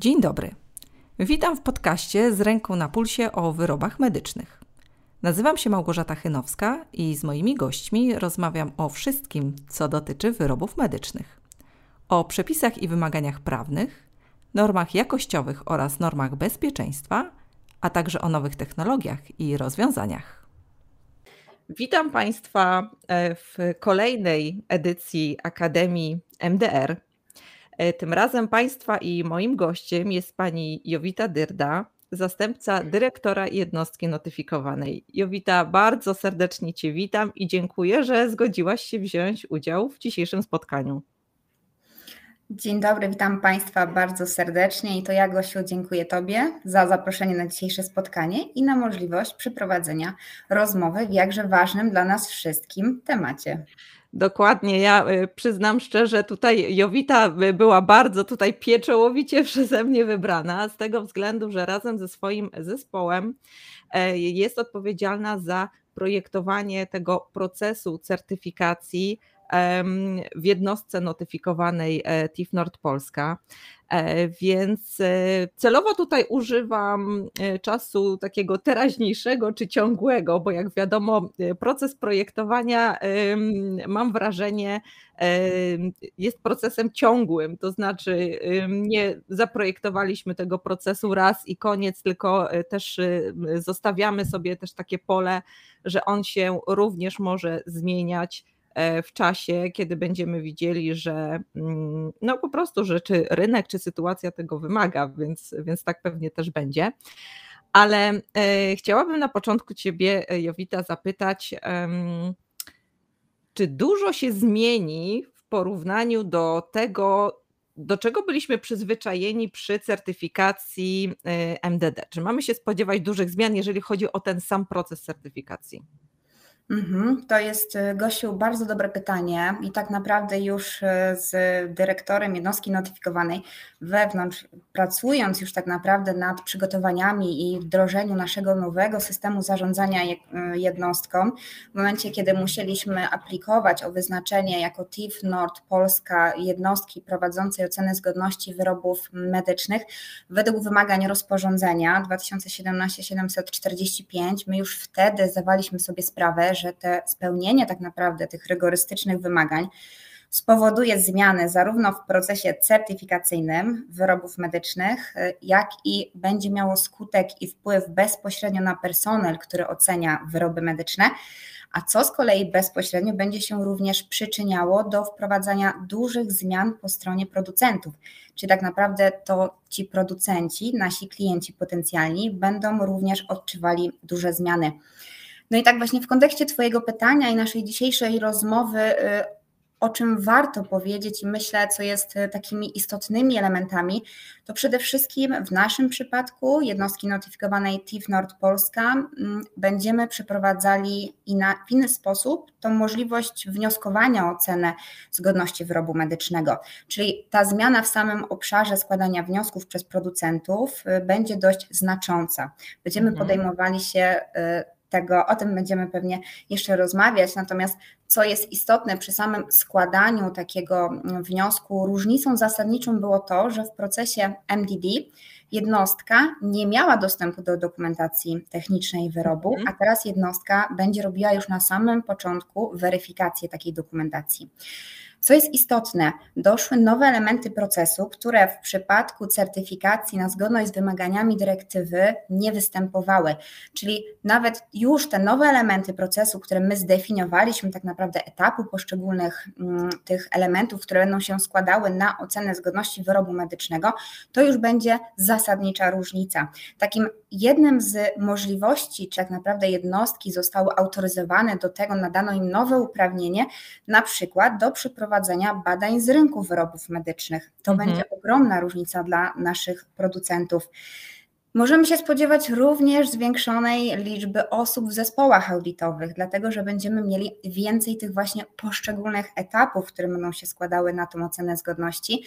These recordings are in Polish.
Dzień dobry. Witam w podcaście z ręką na pulsie o wyrobach medycznych. Nazywam się Małgorzata Chynowska i z moimi gośćmi rozmawiam o wszystkim, co dotyczy wyrobów medycznych. O przepisach i wymaganiach prawnych, normach jakościowych oraz normach bezpieczeństwa, a także o nowych technologiach i rozwiązaniach. Witam Państwa e, w kolejnej edycji Akademii MDR. E, tym razem Państwa i moim gościem jest pani Jowita Dyrda, zastępca dyrektora jednostki notyfikowanej. Jowita, bardzo serdecznie Cię witam i dziękuję, że zgodziłaś się wziąć udział w dzisiejszym spotkaniu. Dzień dobry, witam Państwa bardzo serdecznie i to ja, Gosiu, dziękuję Tobie za zaproszenie na dzisiejsze spotkanie i na możliwość przeprowadzenia rozmowy w jakże ważnym dla nas wszystkim temacie. Dokładnie, ja y, przyznam szczerze, tutaj Jowita y, była bardzo tutaj pieczołowicie przeze mnie wybrana, z tego względu, że razem ze swoim zespołem e, jest odpowiedzialna za projektowanie tego procesu certyfikacji w jednostce notyfikowanej e, TIF Nord Polska. E, więc e, celowo tutaj używam czasu takiego teraźniejszego czy ciągłego, bo jak wiadomo, proces projektowania, mam wrażenie, jest procesem ciągłym. To znaczy, nie zaprojektowaliśmy tego procesu raz i koniec, tylko też zostawiamy sobie też takie pole, że on się również może zmieniać E, w czasie, kiedy będziemy widzieli, że mm, no po prostu, czy rynek, czy sytuacja tego wymaga, więc, więc tak pewnie też będzie. Ale e, chciałabym na początku Ciebie, e, Jowita, zapytać, czy dużo się zmieni w porównaniu do tego, do czego byliśmy przyzwyczajeni przy certyfikacji MDD? Czy mamy się spodziewać dużych zmian, jeżeli chodzi o ten sam proces certyfikacji? Mhm, to jest, y, Gosiu, bardzo dobre pytanie i tak naprawdę już y, z dyrektorem jednostki notyfikowanej wewnątrz, pracując już tak naprawdę nad przygotowaniami i wdrożeniu naszego nowego systemu zarządzania y, jednostką, w momencie, kiedy musieliśmy aplikować o wyznaczenie jako TIF Nord Polska jednostki prowadzącej ocenę zgodności wyrobów medycznych według wymagań rozporządzenia 2017-745, my już wtedy zdawaliśmy sobie sprawę, że te spełnienie tak naprawdę tych rygorystycznych wymagań spowoduje zmiany zarówno w procesie certyfikacyjnym wyrobów medycznych, jak i będzie miało skutek i wpływ bezpośrednio na personel, który ocenia wyroby medyczne, a co z kolei bezpośrednio będzie się również przyczyniało do wprowadzania dużych zmian po stronie producentów. Czyli tak naprawdę to ci producenci, nasi klienci potencjalni będą również odczuwali duże zmiany. No i tak właśnie w kontekście Twojego pytania i naszej dzisiejszej rozmowy, y, o czym warto powiedzieć i myślę, co jest y, takimi istotnymi elementami, to przede wszystkim w naszym przypadku jednostki notyfikowanej TIF Nord Polska mm, będziemy przeprowadzali i na, w inny sposób tą możliwość wnioskowania o cenę zgodności wyrobu medycznego. Czyli ta zmiana w samym obszarze składania wniosków przez producentów y, będzie dość znacząca. Będziemy mhm. podejmowali się tego, o tym będziemy pewnie jeszcze rozmawiać. Natomiast co jest istotne przy samym składaniu takiego wniosku, różnicą zasadniczą było to, że w procesie MDD jednostka nie miała dostępu do dokumentacji technicznej wyrobu, mhm. a teraz jednostka będzie robiła już na samym początku weryfikację takiej dokumentacji. Co jest istotne, doszły nowe elementy procesu, które w przypadku certyfikacji na zgodność z wymaganiami dyrektywy nie występowały. Czyli nawet już te nowe elementy procesu, które my zdefiniowaliśmy, tak naprawdę etapu poszczególnych mm, tych elementów, które będą się składały na ocenę zgodności wyrobu medycznego, to już będzie zasadnicza różnica. Takim jednym z możliwości, czy tak naprawdę jednostki zostały autoryzowane do tego, nadano im nowe uprawnienie, na przykład do przeprowadzenia badań z rynku wyrobów medycznych. To mhm. będzie ogromna różnica dla naszych producentów. Możemy się spodziewać również zwiększonej liczby osób w zespołach audytowych, dlatego że będziemy mieli więcej tych właśnie poszczególnych etapów, które będą się składały na tą ocenę zgodności.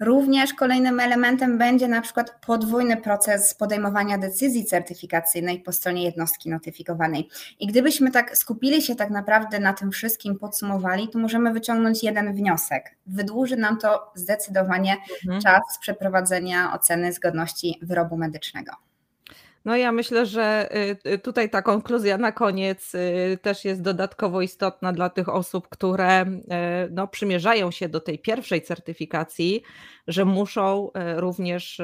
Również kolejnym elementem będzie na przykład podwójny proces podejmowania decyzji certyfikacyjnej po stronie jednostki notyfikowanej. I gdybyśmy tak skupili się tak naprawdę na tym wszystkim, podsumowali, to możemy wyciągnąć jeden wniosek. Wydłuży nam to zdecydowanie mhm. czas przeprowadzenia oceny zgodności wyrobu medycznego. No ja myślę, że y, y, tutaj ta konkluzja na koniec y, też jest dodatkowo istotna dla tych osób, które no, przymierzają się do tej pierwszej certyfikacji, że muszą również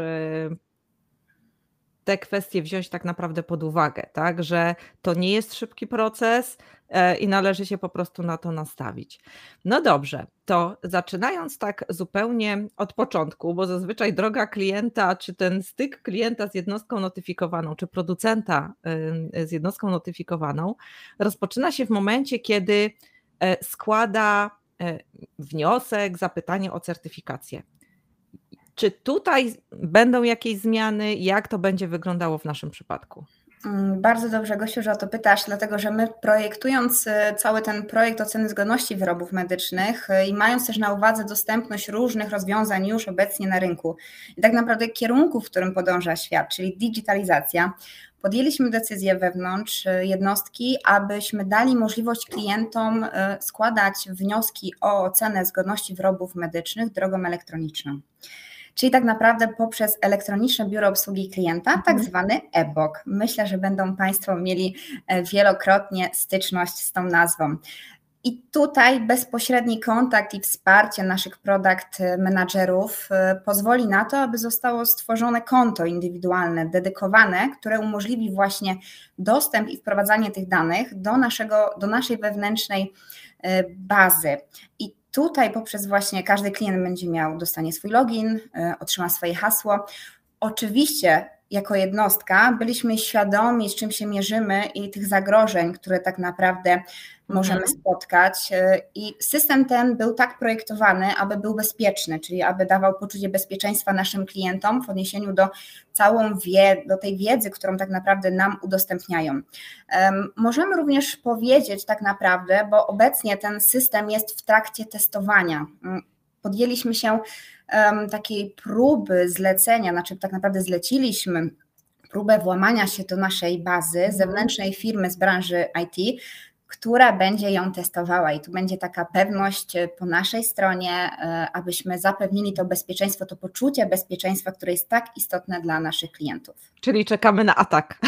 te kwestie wziąć tak naprawdę pod uwagę, tak? Że to nie jest szybki proces e, i należy się po prostu na to nastawić. No dobrze, to zaczynając tak zupełnie od początku, bo zazwyczaj droga klienta, czy ten styk klienta z jednostką notyfikowaną, czy producenta z jednostką notyfikowaną, rozpoczyna się w momencie, kiedy e, składa e, wniosek, zapytanie o certyfikację. Czy tutaj będą jakieś zmiany? Jak to będzie wyglądało w naszym przypadku? Mm, bardzo dobrze, Gosiu, że o to pytasz, dlatego że my projektując y, cały ten projekt oceny zgodności wyrobów medycznych y, i mając też na uwadze dostępność różnych rozwiązań już obecnie na rynku i tak naprawdę kierunku, w którym podąża świat, czyli digitalizacja, podjęliśmy decyzję wewnątrz y, jednostki, abyśmy dali możliwość klientom składać wnioski o ocenę zgodności wyrobów medycznych drogą elektroniczną czyli tak naprawdę poprzez elektroniczne biuro obsługi klienta, tak mhm. zwany e-BOK. Myślę, że będą Państwo mieli e, wielokrotnie styczność z tą nazwą. I tutaj bezpośredni kontakt i wsparcie naszych produkt menadżerów e, pozwoli na to, aby zostało stworzone konto indywidualne, dedykowane, które umożliwi właśnie dostęp i wprowadzanie tych danych do, naszego, do naszej wewnętrznej e, bazy. I Tutaj poprzez właśnie każdy klient będzie miał, dostanie swój login, e, otrzyma swoje hasło. Oczywiście jako jednostka byliśmy świadomi, z czym się mierzymy i tych zagrożeń, które tak naprawdę możemy mhm. spotkać. E, I system ten był tak projektowany, aby był bezpieczny, czyli aby dawał poczucie bezpieczeństwa naszym klientom w odniesieniu do całą wie, do tej wiedzy, którą tak naprawdę nam udostępniają. Możemy również powiedzieć tak naprawdę, bo obecnie ten system jest w trakcie testowania. Mm, podjęliśmy się takiej próby zlecenia, znaczy tak naprawdę zleciliśmy próbę włamania się do naszej bazy mhm. zewnętrznej firmy z branży IT, która będzie ją testowała i tu będzie taka pewność e, po naszej stronie, e, abyśmy zapewnili to bezpieczeństwo, to poczucie bezpieczeństwa, które jest tak istotne dla naszych klientów. Czyli czekamy na atak,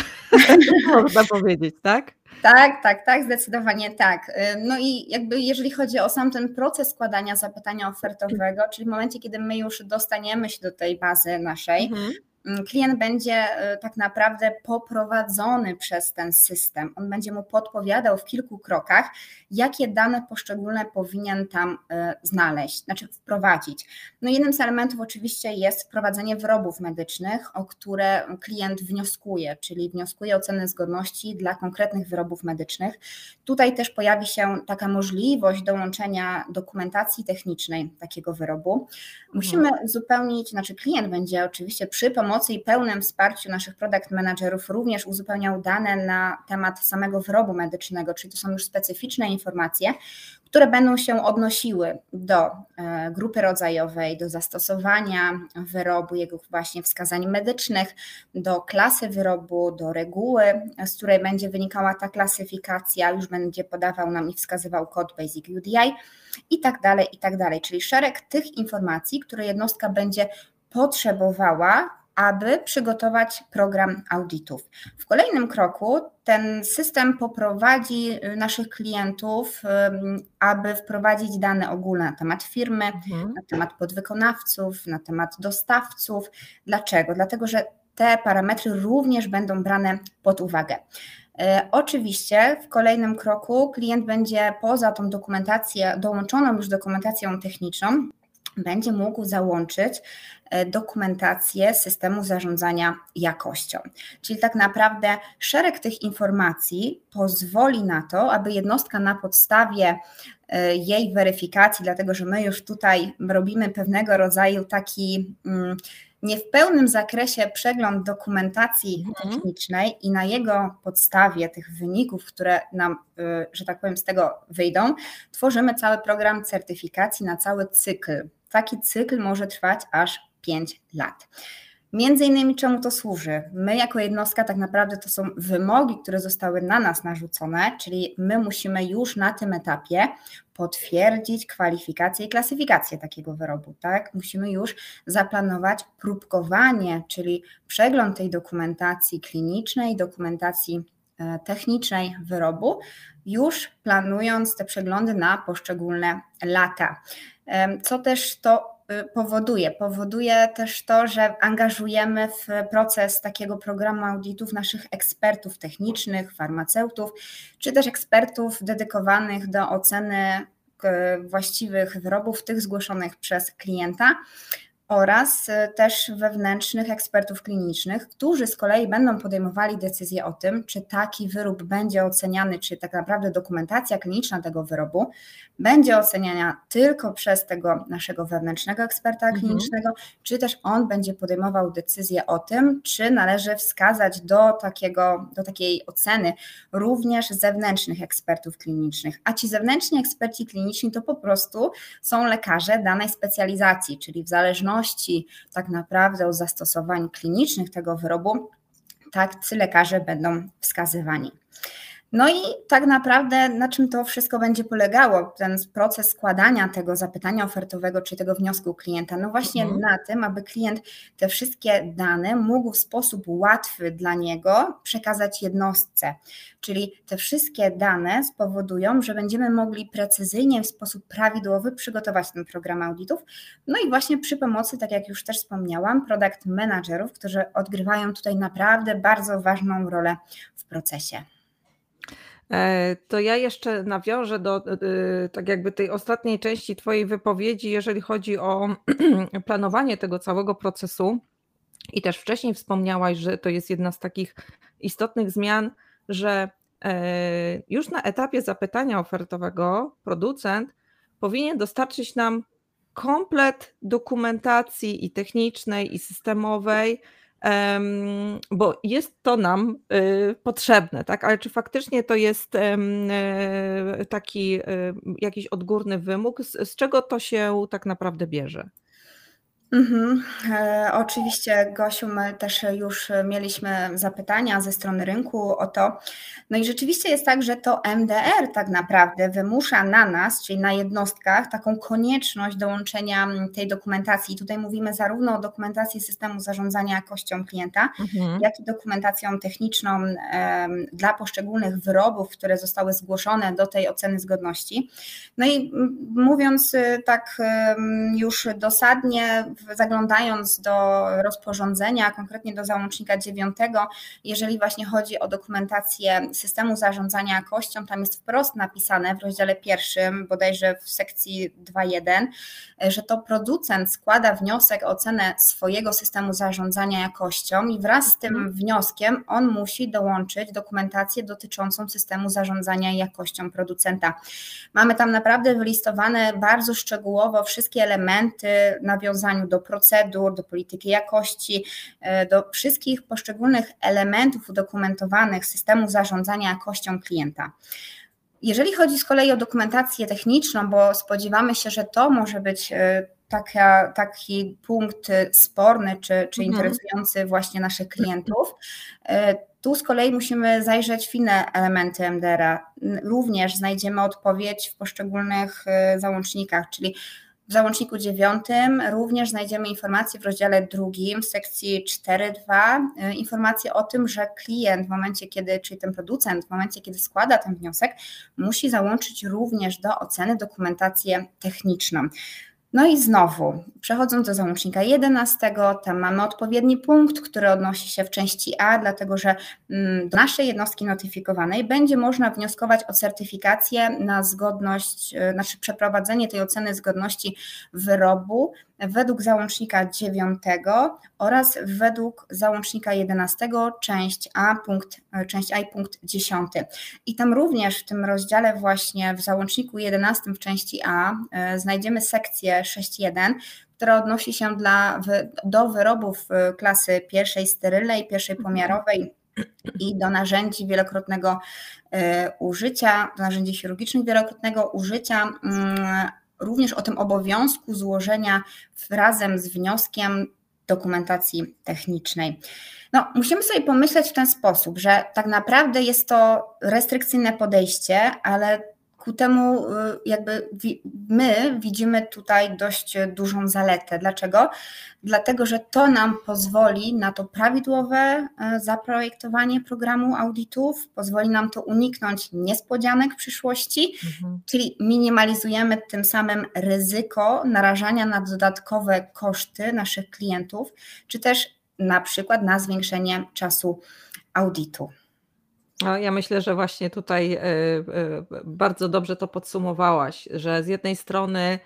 można powiedzieć, tak? Tak, tak, tak, zdecydowanie tak. E, no i jakby jeżeli chodzi o sam ten proces składania zapytania ofertowego, czyli w momencie, kiedy my już dostaniemy się do tej bazy naszej, mhm. Mm, klient będzie e, tak naprawdę poprowadzony przez ten system. On będzie mu podpowiadał w kilku krokach, jakie dane poszczególne powinien tam e, znaleźć, znaczy wprowadzić. No jednym z elementów oczywiście jest wprowadzenie wyrobów medycznych, o które klient wnioskuje, czyli wnioskuje o cenę zgodności dla konkretnych wyrobów medycznych. Tutaj też pojawi się taka możliwość dołączenia dokumentacji technicznej takiego wyrobu. Musimy mhm. uzupełnić, znaczy klient będzie oczywiście przy pomocy pomocy i pełnym wsparciu naszych product managerów również uzupełniał dane na temat samego wyrobu medycznego, czyli to są już specyficzne informacje, które będą się odnosiły do e, grupy rodzajowej, do zastosowania wyrobu, jego właśnie wskazań medycznych, do klasy wyrobu, do reguły, z której będzie wynikała ta klasyfikacja, już będzie podawał nam i wskazywał kod Basic UDI i tak dalej, i tak dalej. Czyli szereg tych informacji, które jednostka będzie potrzebowała aby przygotować program audytów. W kolejnym kroku ten system poprowadzi naszych klientów, aby wprowadzić dane ogólne na temat firmy, mhm. na temat podwykonawców, na temat dostawców. Dlaczego? Dlatego, że te parametry również będą brane pod uwagę. E, oczywiście w kolejnym kroku klient będzie poza tą dokumentację, dołączoną już dokumentacją techniczną, będzie mógł załączyć e, dokumentację systemu zarządzania jakością. Czyli tak naprawdę szereg tych informacji pozwoli na to, aby jednostka na podstawie e, jej weryfikacji, dlatego że my już tutaj robimy pewnego rodzaju taki mm, nie w pełnym zakresie przegląd dokumentacji mhm. technicznej i na jego podstawie tych wyników, które nam, y, że tak powiem, z tego wyjdą, tworzymy cały program certyfikacji na cały cykl taki cykl może trwać aż 5 lat. Między innymi czemu to służy? My jako jednostka tak naprawdę to są wymogi, które zostały na nas narzucone, czyli my musimy już na tym etapie potwierdzić kwalifikację i klasyfikację takiego wyrobu, tak? Musimy już zaplanować próbkowanie, czyli przegląd tej dokumentacji klinicznej, dokumentacji e, technicznej wyrobu, już planując te przeglądy na poszczególne lata. Co też to Y, powoduje. Powoduje też to, że angażujemy w proces takiego programu auditów naszych ekspertów technicznych, farmaceutów, czy też ekspertów dedykowanych do oceny właściwych wyrobów, tych zgłoszonych przez klienta oraz y, też wewnętrznych ekspertów klinicznych, którzy z kolei będą podejmowali decyzję o tym, czy taki wyrób będzie oceniany, czy tak naprawdę dokumentacja kliniczna tego wyrobu będzie oceniana tylko przez tego naszego wewnętrznego eksperta mhm. klinicznego, czy też on będzie podejmował decyzję o tym, czy należy wskazać do, takiego, do takiej oceny również zewnętrznych ekspertów klinicznych. A ci zewnętrzni eksperci kliniczni to po prostu są lekarze danej specjalizacji, czyli w zależności tak naprawdę od zastosowań klinicznych tego wyrobu, tak, lekarze będą wskazywani. No i tak naprawdę na czym to wszystko będzie polegało, ten proces składania tego zapytania ofertowego czy tego wniosku klienta? No właśnie mhm. na tym, aby klient te wszystkie dane mógł w sposób łatwy dla niego przekazać jednostce. Czyli te wszystkie dane spowodują, że będziemy mogli precyzyjnie, w sposób prawidłowy przygotować ten program audytów. No i właśnie przy pomocy, tak jak już też wspomniałam, product managerów, którzy odgrywają tutaj naprawdę bardzo ważną rolę w procesie. E, to ja jeszcze nawiążę do e, tak jakby tej ostatniej części Twojej wypowiedzi, jeżeli chodzi o planowanie tego całego procesu. I też wcześniej wspomniałaś, że to jest jedna z takich istotnych zmian, że e, już na etapie zapytania ofertowego producent powinien dostarczyć nam komplet dokumentacji i technicznej, i systemowej, bo jest to nam y, potrzebne, tak? Ale czy faktycznie to jest e, taki jakiś odgórny wymóg? Z, z czego to się tak naprawdę bierze? Mhm. E, oczywiście, Gosiu, my też już mieliśmy zapytania ze strony rynku o to. No i rzeczywiście jest tak, że to MDR tak naprawdę wymusza na nas, czyli na jednostkach, taką konieczność dołączenia tej dokumentacji. I tutaj mówimy zarówno o dokumentacji systemu zarządzania jakością klienta, mhm. jak i dokumentacją techniczną dla poszczególnych wyrobów, które zostały zgłoszone do tej oceny zgodności. No i mówiąc y, tak już dosadnie, zaglądając do rozporządzenia, konkretnie do załącznika 9, jeżeli właśnie chodzi o dokumentację systemu zarządzania jakością, tam jest wprost napisane w rozdziale pierwszym, bodajże w sekcji 2.1, że to producent składa wniosek o ocenę swojego systemu zarządzania jakością i wraz z tym mhm. wnioskiem on musi dołączyć dokumentację dotyczącą systemu zarządzania jakością producenta. Mamy tam naprawdę wylistowane bardzo szczegółowo wszystkie elementy do procedur, do polityki jakości, e, do wszystkich poszczególnych elementów udokumentowanych systemu zarządzania jakością klienta. Jeżeli chodzi z kolei o dokumentację techniczną, bo spodziewamy się, że to może być e, taka, taki punkt sporny czy, czy mhm. interesujący właśnie naszych klientów, e, tu z kolei musimy zajrzeć w inne elementy MDR-a. Również znajdziemy odpowiedź w poszczególnych załącznikach, czyli w załączniku dziewiątym również znajdziemy informacje w rozdziale drugim, w sekcji 4.2, y, informacje o tym, że klient w momencie, kiedy, czyli ten producent, w momencie, kiedy składa ten wniosek, musi załączyć również do oceny dokumentację techniczną. No i znowu, przechodząc do załącznika 11, tam mamy odpowiedni punkt, który odnosi się w części A, dlatego że mm, do naszej jednostki notyfikowanej będzie można wnioskować o certyfikację na zgodność, y, znaczy przeprowadzenie tej oceny zgodności wyrobu według załącznika 9 oraz według załącznika 11, część A, punkt, część A i punkt 10. I tam również w tym rozdziale właśnie w załączniku 11 w części A e, znajdziemy sekcję 6.1, która odnosi się dla, do wyrobów e, klasy pierwszej sterylnej, pierwszej pomiarowej i do narzędzi wielokrotnego e, użycia, do narzędzi chirurgicznych wielokrotnego użycia mm, również o tym obowiązku złożenia razem z wnioskiem dokumentacji technicznej. No, musimy sobie pomyśleć w ten sposób, że tak naprawdę jest to restrykcyjne podejście, ale ku temu y, jakby my widzimy tutaj dość dużą zaletę. Dlaczego? Dlatego, że to nam pozwoli na to prawidłowe y, zaprojektowanie programu audytów, pozwoli nam to uniknąć niespodzianek w przyszłości, mhm. czyli minimalizujemy tym samym ryzyko narażania na dodatkowe koszty naszych klientów, czy też na przykład na zwiększenie czasu audytu. Ja myślę, że właśnie tutaj e, e, bardzo dobrze to podsumowałaś, że z jednej strony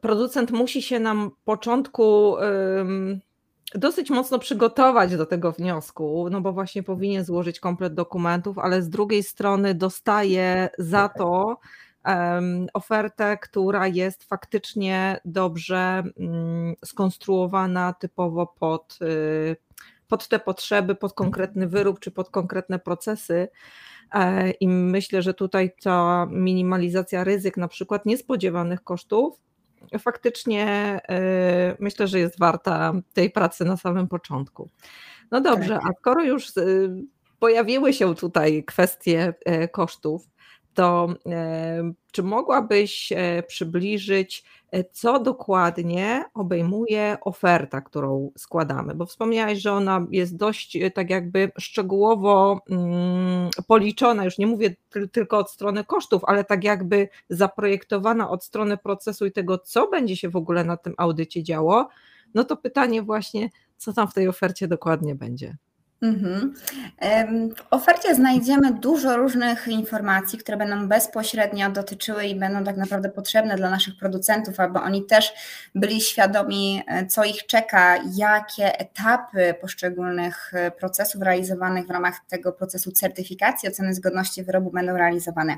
producent musi się nam początku dosyć mocno przygotować do tego wniosku, no bo właśnie powinien złożyć komplet dokumentów, ale z drugiej strony dostaje za to ofertę, która jest faktycznie dobrze mm, skonstruowana typowo pod y, pod te potrzeby, pod konkretny wyrób czy pod konkretne procesy. E, I myślę, że tutaj ta minimalizacja ryzyk, na przykład niespodziewanych kosztów, faktycznie e, myślę, że jest warta tej pracy na samym początku. No dobrze, tak. a skoro już e, pojawiły się tutaj kwestie kosztów, to czy mogłabyś przybliżyć, co dokładnie obejmuje oferta, którą składamy? Bo wspomniałaś, że ona jest dość tak jakby szczegółowo mm, policzona, już nie mówię tylko od strony kosztów, ale tak jakby zaprojektowana od strony procesu i tego, co będzie się w ogóle na tym audycie działo. No to pytanie właśnie, co tam w tej ofercie dokładnie będzie? Mhm. W ofercie znajdziemy dużo różnych informacji, które będą bezpośrednio dotyczyły i będą tak naprawdę potrzebne dla naszych producentów, aby oni też byli świadomi, e, co ich czeka, jakie etapy poszczególnych e, procesów realizowanych w ramach tego procesu certyfikacji oceny zgodności wyrobu będą realizowane.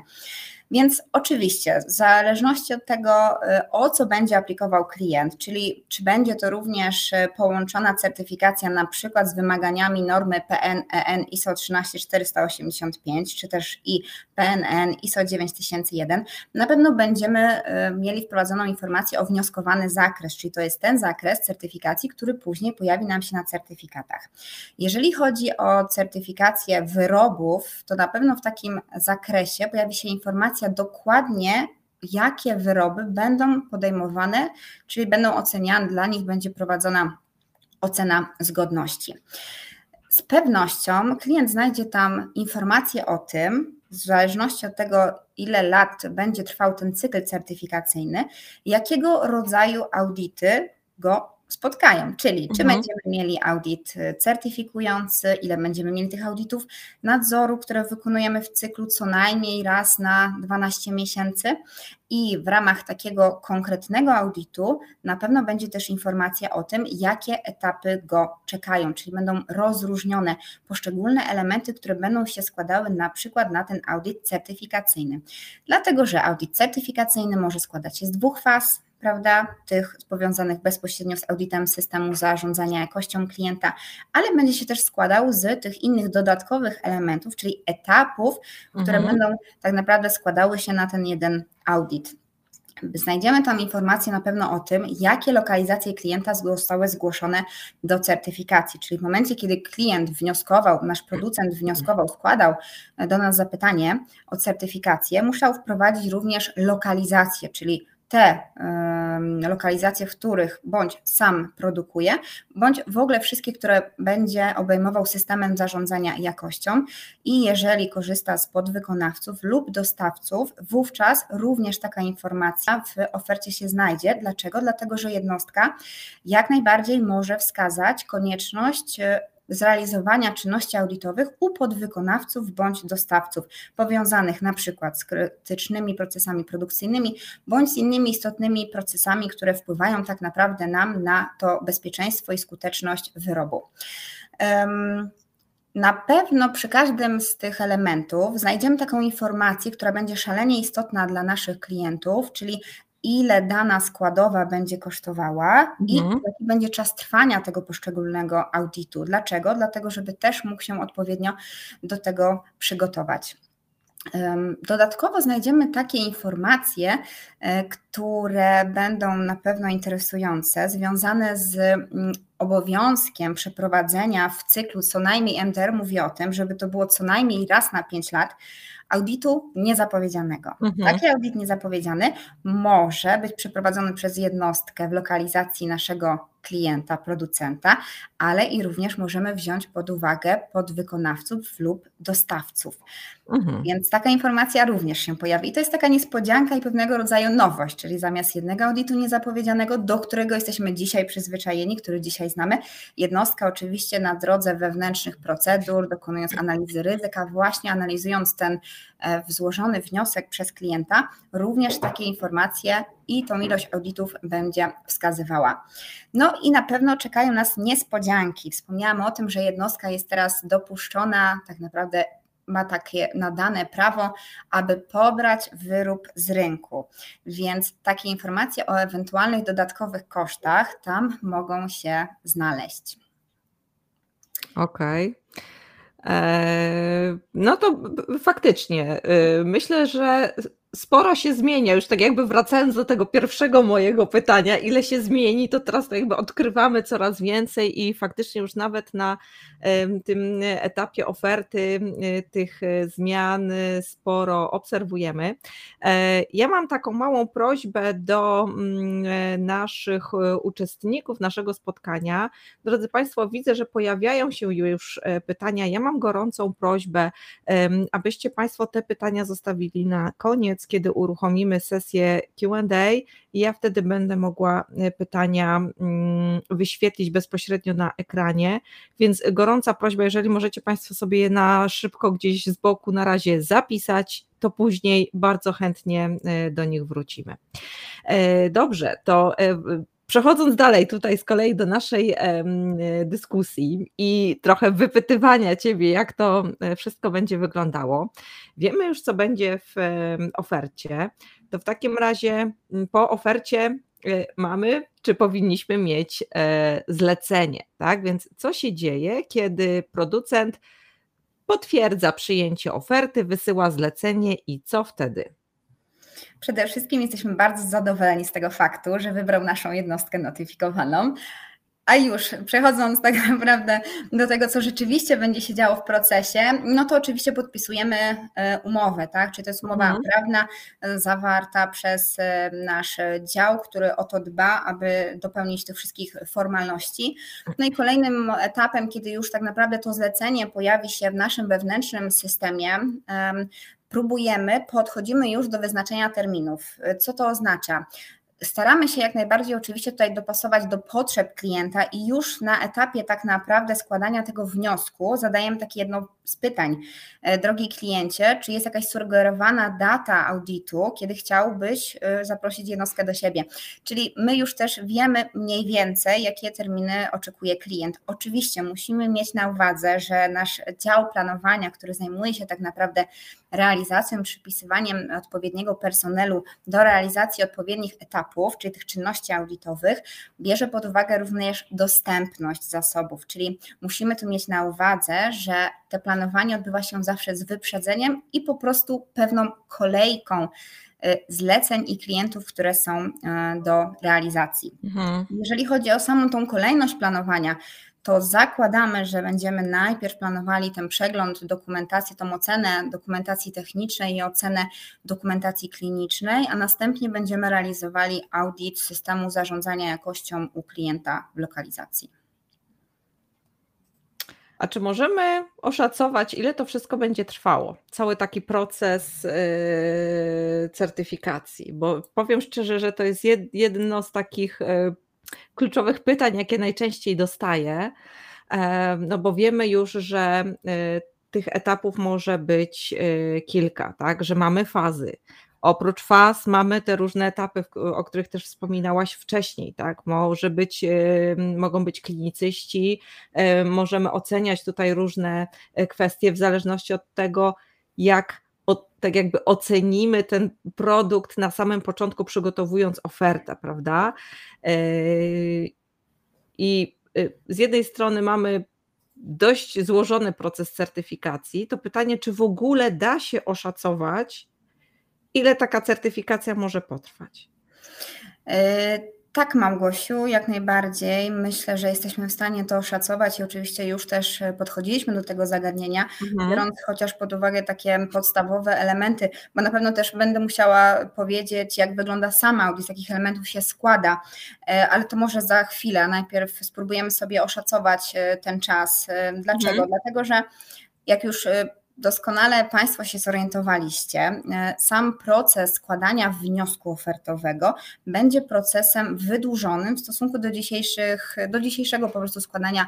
Więc oczywiście, w zależności od tego, y, o co będzie aplikował klient, czyli czy będzie to również y, połączona certyfikacja na przykład z wymaganiami normy PN-EN ISO 13485, czy też i PNN ISO 9001, na pewno będziemy y, mieli wprowadzoną informację o wnioskowany zakres, czyli to jest ten zakres certyfikacji, który później pojawi nam się na certyfikatach. Jeżeli chodzi o certyfikację wyrobów, to na pewno w takim zakresie pojawi się informacja, informacja dokładnie, jakie wyroby będą podejmowane, czyli będą oceniane, dla nich będzie prowadzona ocena zgodności. Z pewnością klient znajdzie tam informacje o tym, w zależności od tego, ile lat będzie trwał ten cykl certyfikacyjny, jakiego rodzaju audyty go spotkają, czyli czy mhm. będziemy mieli audyt y, certyfikujący, ile będziemy mieli tych audytów nadzoru, które wykonujemy w cyklu co najmniej raz na 12 miesięcy i w ramach takiego konkretnego audytu na pewno będzie też informacja o tym, jakie etapy go czekają, czyli będą rozróżnione poszczególne elementy, które będą się składały na przykład na ten audyt certyfikacyjny. Dlatego, że audyt certyfikacyjny może składać się z dwóch faz, prawda, tych powiązanych bezpośrednio z audytem systemu zarządzania jakością klienta, ale będzie się też składał z tych innych dodatkowych elementów, czyli etapów, które mhm. będą tak naprawdę składały się na ten jeden audyt. Znajdziemy tam informacje na pewno o tym, jakie lokalizacje klienta zostały zgłoszone do certyfikacji, czyli w momencie, kiedy klient wnioskował, nasz producent wnioskował, składał do nas zapytanie o certyfikację, musiał wprowadzić również lokalizację, czyli te lokalizacje, w których bądź sam produkuje, bądź w ogóle wszystkie, które będzie obejmował systemem zarządzania jakością i jeżeli korzysta z podwykonawców lub dostawców, wówczas również taka informacja w ofercie się znajdzie. Dlaczego? Dlatego, że jednostka jak najbardziej może wskazać konieczność zrealizowania czynności audytowych u podwykonawców bądź dostawców powiązanych na przykład z krytycznymi procesami produkcyjnymi bądź z innymi istotnymi procesami, które wpływają tak naprawdę nam na to bezpieczeństwo i skuteczność wyrobu. Na pewno przy każdym z tych elementów znajdziemy taką informację, która będzie szalenie istotna dla naszych klientów, czyli ile dana składowa będzie kosztowała mhm. i jaki będzie czas trwania tego poszczególnego audytu. Dlaczego? Dlatego, żeby też mógł się odpowiednio do tego przygotować. Dodatkowo znajdziemy takie informacje, e, które będą na pewno interesujące, związane z mm, obowiązkiem przeprowadzenia w cyklu co najmniej MDR mówi o tym, żeby to było co najmniej raz na 5 lat, auditu niezapowiedzianego. Mhm. Taki audyt niezapowiedziany może być przeprowadzony przez jednostkę w lokalizacji naszego klienta, producenta, ale i również możemy wziąć pod uwagę podwykonawców lub dostawców. Mhm. Więc taka informacja również się pojawi. I to jest taka niespodzianka i pewnego rodzaju nowość, czyli zamiast jednego audytu niezapowiedzianego, do którego jesteśmy dzisiaj przyzwyczajeni, który dzisiaj znamy, jednostka oczywiście na drodze wewnętrznych procedur, dokonując analizy ryzyka, właśnie analizując ten e, złożony wniosek przez klienta, również takie informacje i tą ilość audytów będzie wskazywała. No i na pewno czekają nas niespodzianki. Wspomniałam o tym, że jednostka jest teraz dopuszczona tak naprawdę ma takie nadane prawo, aby pobrać wyrób z rynku. Więc takie informacje o ewentualnych dodatkowych kosztach tam mogą się znaleźć. Okej. Okay. E, no to faktycznie y, myślę, że sporo się zmienia, już tak jakby wracając do tego pierwszego mojego pytania, ile się zmieni, to teraz to jakby odkrywamy coraz więcej i faktycznie już nawet na tym etapie oferty tych zmian sporo obserwujemy. E, ja mam taką małą prośbę do mm, naszych uczestników naszego spotkania. Drodzy Państwo, widzę, że pojawiają się już e, pytania. Ja mam gorącą prośbę, abyście Państwo te pytania zostawili na koniec kiedy uruchomimy sesję QA, i ja wtedy będę mogła e, pytania mm, wyświetlić bezpośrednio na ekranie. Więc gorąca prośba, jeżeli możecie Państwo sobie je na szybko gdzieś z boku na razie zapisać, to później bardzo chętnie e, do nich wrócimy. E, dobrze, to Przechodząc dalej tutaj z kolei do naszej dyskusji i trochę wypytywania Ciebie, jak to e, wszystko będzie wyglądało, wiemy już, co będzie w ofercie. To w takim razie po ofercie e, mamy, czy powinniśmy mieć e, zlecenie, tak? Więc co się dzieje, kiedy producent potwierdza przyjęcie oferty, wysyła zlecenie i co wtedy? Przede wszystkim jesteśmy bardzo zadowoleni z tego faktu, że wybrał naszą jednostkę notyfikowaną. A już przechodząc tak naprawdę do tego, co rzeczywiście będzie się działo w procesie, no to oczywiście podpisujemy e, umowę, tak? Czy to jest umowa mhm. prawna e, zawarta przez e, nasz dział, który o to dba, aby dopełnić tych wszystkich formalności. No i kolejnym etapem, kiedy już tak naprawdę to zlecenie pojawi się w naszym wewnętrznym systemie, próbujemy, podchodzimy już do wyznaczenia terminów. Co to oznacza? Staramy się jak najbardziej oczywiście tutaj dopasować do potrzeb klienta i już na etapie tak naprawdę składania tego wniosku zadajemy takie jedno z pytań. E, drogi kliencie, czy jest jakaś sugerowana data audytu, kiedy chciałbyś e, zaprosić jednostkę do siebie? Czyli my już też wiemy mniej więcej, jakie terminy oczekuje klient. Oczywiście musimy mieć na uwadze, że nasz dział planowania, który zajmuje się tak naprawdę realizacją, przypisywaniem odpowiedniego personelu do realizacji odpowiednich etapów, czyli tych czynności audytowych, bierze pod uwagę również dostępność zasobów, czyli musimy tu mieć na uwadze, że te planowanie odbywa się zawsze z wyprzedzeniem i po prostu pewną kolejką y, zleceń i klientów, które są y, do realizacji. Mhm. Jeżeli chodzi o samą tą kolejność planowania, to zakładamy, że będziemy najpierw planowali ten przegląd dokumentacji, tą ocenę dokumentacji technicznej i ocenę dokumentacji klinicznej, a następnie będziemy realizowali audyt systemu zarządzania jakością u klienta w lokalizacji. A czy możemy oszacować, ile to wszystko będzie trwało? Cały taki proces yy, certyfikacji, bo powiem szczerze, że to jest jedno z takich yy, kluczowych pytań, jakie najczęściej dostaję, no bo wiemy już, że y, tych etapów może być y, kilka, tak, że mamy fazy. Oprócz faz mamy te różne etapy, o których też wspominałaś wcześniej, tak? Może być, y, mogą być klinicyści, możemy oceniać tutaj różne kwestie w zależności od tego, jak tak jakby ocenimy ten produkt na samym początku, przygotowując ofertę, prawda? Yy, I y, z jednej strony mamy dość złożony proces certyfikacji, to pytanie, czy w ogóle da się oszacować, ile taka certyfikacja może potrwać? E, tak, Małgosiu, jak najbardziej. Myślę, że jesteśmy w stanie to oszacować i oczywiście już też podchodziliśmy do tego zagadnienia, mhm. biorąc chociaż pod uwagę takie podstawowe elementy, bo na pewno też będę musiała powiedzieć, jak wygląda sam audyt, z jakich elementów się składa, e, ale to może za chwilę. Najpierw spróbujemy sobie oszacować e, ten czas. Dlaczego? Mhm. Dlatego, że jak już doskonale Państwo się zorientowaliście, e, sam proces składania wniosku ofertowego będzie procesem wydłużonym w stosunku do, dzisiejszych, do dzisiejszego po prostu składania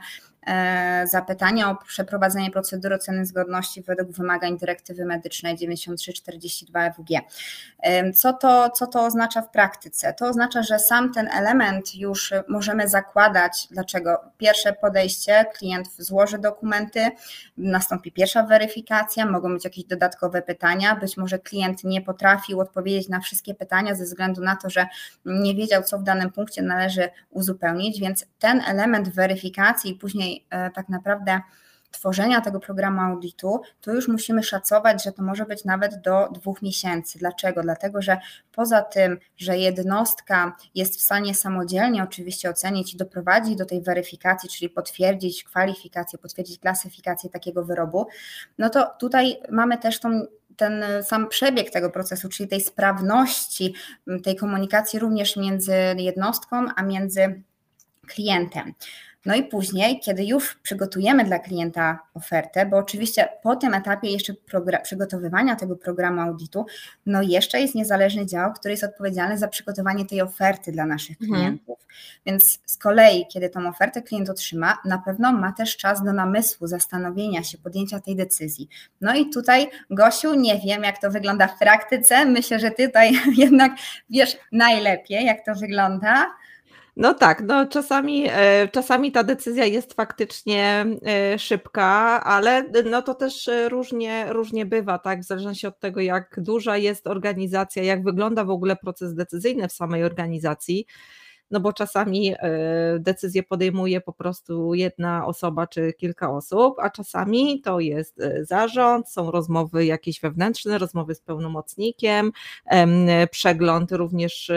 zapytania o przeprowadzenie procedury oceny zgodności według wymagań dyrektywy medycznej 9342 EWG. Co to, co to oznacza w praktyce? To oznacza, że sam ten element już możemy zakładać. Dlaczego? Pierwsze podejście, klient złoży dokumenty, nastąpi pierwsza weryfikacja, mogą być jakieś dodatkowe pytania, być może klient nie potrafił odpowiedzieć na wszystkie pytania ze względu na to, że nie wiedział, co w danym punkcie należy uzupełnić, więc ten element weryfikacji i później E, tak naprawdę tworzenia tego programu audytu, to już musimy szacować, że to może być nawet do dwóch miesięcy. Dlaczego? Dlatego, że poza tym, że jednostka jest w stanie samodzielnie oczywiście ocenić i doprowadzić do tej weryfikacji, czyli potwierdzić kwalifikację, potwierdzić klasyfikację takiego wyrobu, no to tutaj mamy też tą ten sam przebieg tego procesu, czyli tej sprawności, tej komunikacji również między jednostką, a między klientem. No i później, kiedy już przygotujemy dla klienta ofertę, bo oczywiście po tym etapie jeszcze przygotowywania tego programu audytu, no jeszcze jest niezależny dział, który jest odpowiedzialny za przygotowanie tej oferty dla naszych mhm. klientów. Mhm. Więc z kolei, kiedy tą ofertę klient otrzyma, na pewno ma też czas do namysłu, zastanowienia się, podjęcia tej decyzji. No i tutaj, Gosiu, nie wiem, jak to wygląda w praktyce. Myślę, że ty tutaj jednak wiesz najlepiej, jak to wygląda. No tak, no czasami, e, czasami ta decyzja jest faktycznie e, szybka, ale no to też e, różnie, różnie bywa, tak? W zależności od tego, jak duża jest organizacja, jak wygląda w ogóle proces decyzyjny w samej organizacji no bo czasami e, decyzję podejmuje po prostu jedna osoba czy kilka osób, a czasami to jest e, zarząd, są rozmowy jakieś wewnętrzne, rozmowy z pełnomocnikiem, przegląd również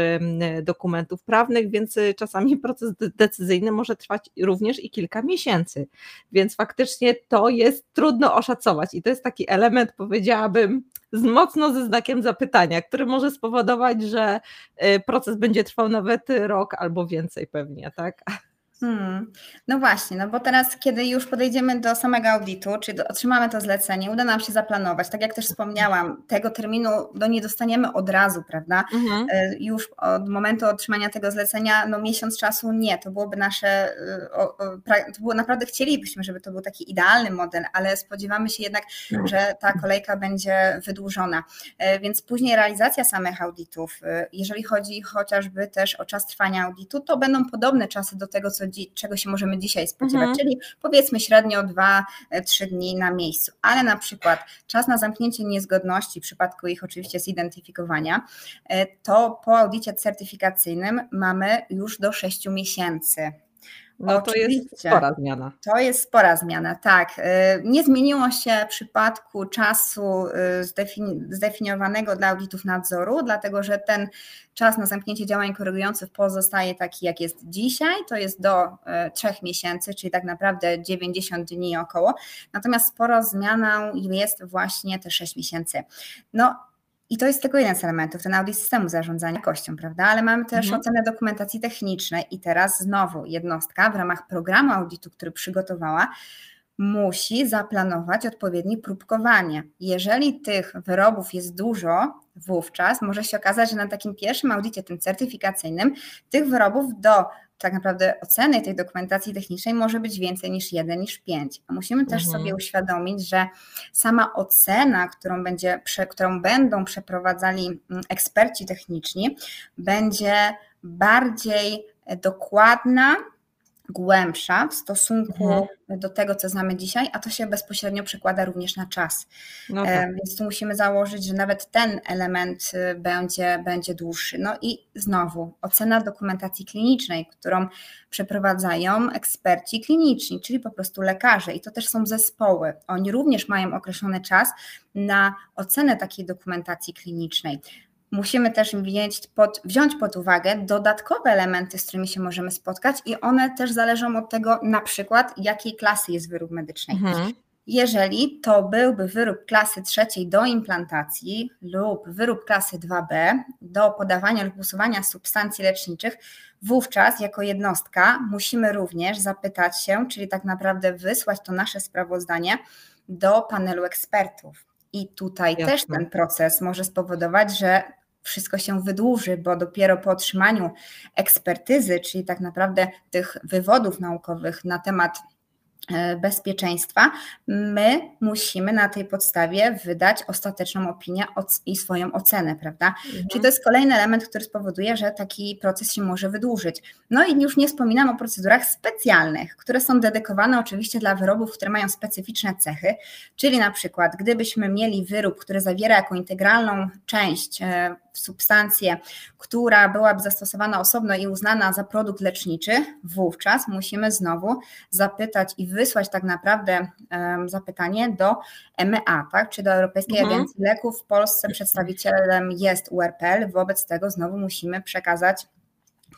dokumentów prawnych, więc czasami proces decyzyjny może trwać również i kilka miesięcy. Więc faktycznie to jest trudno oszacować i to jest taki element, powiedziałabym, z mocno ze znakiem zapytania, który może spowodować, że y, proces będzie trwał nawet rok albo więcej pewnie, tak? Hmm. No właśnie, no bo teraz, kiedy już podejdziemy do samego audytu, czyli otrzymamy to zlecenie, uda nam się zaplanować. Tak jak też wspomniałam, tego terminu no nie dostaniemy od razu, prawda? Mhm. E, już od momentu otrzymania tego zlecenia, no miesiąc czasu nie, to byłoby nasze, e, to było naprawdę chcielibyśmy, żeby to był taki idealny model, ale spodziewamy się jednak, no. że ta kolejka będzie wydłużona. E, więc później realizacja samych audytów, jeżeli chodzi chociażby też o czas trwania audytu, to będą podobne czasy do tego, co czego się możemy dzisiaj spodziewać, mhm. czyli powiedzmy średnio 2-3 e, dni na miejscu, ale na przykład czas na zamknięcie niezgodności w przypadku ich oczywiście zidentyfikowania, e, to po audycie certyfikacyjnym mamy już do 6 miesięcy. No to jest spora zmiana. To jest spora zmiana, tak. Y, nie zmieniło się w przypadku czasu y, zdefiniowanego dla audytów nadzoru, dlatego że ten czas na zamknięcie działań korygujących pozostaje taki, jak jest dzisiaj, to jest do y, trzech miesięcy, czyli tak naprawdę 90 dni około. Natomiast sporo zmianą jest właśnie te 6 miesięcy. No, i to jest tylko jeden z elementów, ten audit systemu zarządzania jakością, prawda? Ale mamy też mhm. ocenę dokumentacji technicznej i teraz znowu jednostka w ramach programu audytu, który przygotowała, musi zaplanować odpowiednie próbkowanie. Jeżeli tych wyrobów jest dużo, wówczas może się okazać, że na takim pierwszym audycie, tym certyfikacyjnym, tych wyrobów do tak naprawdę oceny tej dokumentacji technicznej może być więcej niż jeden, niż pięć. A musimy też mhm. sobie uświadomić, że sama ocena, którą, będzie, którą będą przeprowadzali mm, eksperci techniczni, będzie bardziej dokładna głębsza w stosunku mhm. do tego, co znamy dzisiaj, a to się bezpośrednio przekłada również na czas. No tak. Więc tu musimy założyć, że nawet ten element y, będzie, będzie dłuższy. No i znowu ocena dokumentacji klinicznej, którą przeprowadzają eksperci kliniczni, czyli po prostu lekarze, i to też są zespoły. Oni również mają określony czas na ocenę takiej dokumentacji klinicznej musimy też pod, wziąć pod uwagę dodatkowe elementy, z którymi się możemy spotkać, i one też zależą od tego, na przykład, jakiej klasy jest wyrób medycznej. Mhm. Jeżeli to byłby wyrób klasy trzeciej do implantacji lub wyrób klasy 2B do podawania lub usuwania substancji leczniczych, wówczas jako jednostka musimy również zapytać się, czyli tak naprawdę wysłać to nasze sprawozdanie do panelu ekspertów. I tutaj Jasne. też ten proces może spowodować, że wszystko się wydłuży, bo dopiero po otrzymaniu ekspertyzy, czyli tak naprawdę tych wywodów naukowych na temat bezpieczeństwa, my musimy na tej podstawie wydać ostateczną opinię i swoją ocenę, prawda? Mhm. Czyli to jest kolejny element, który spowoduje, że taki proces się może wydłużyć. No i już nie wspominam o procedurach specjalnych, które są dedykowane oczywiście dla wyrobów, które mają specyficzne cechy, czyli na przykład gdybyśmy mieli wyrób, który zawiera jako integralną część e, substancję, która byłaby zastosowana osobno i uznana za produkt leczniczy, wówczas musimy znowu zapytać i wysłać tak naprawdę um, zapytanie do EMA, tak, czy do Europejskiej mhm. Agencji Leków. W Polsce przedstawicielem jest URPL, wobec tego znowu musimy przekazać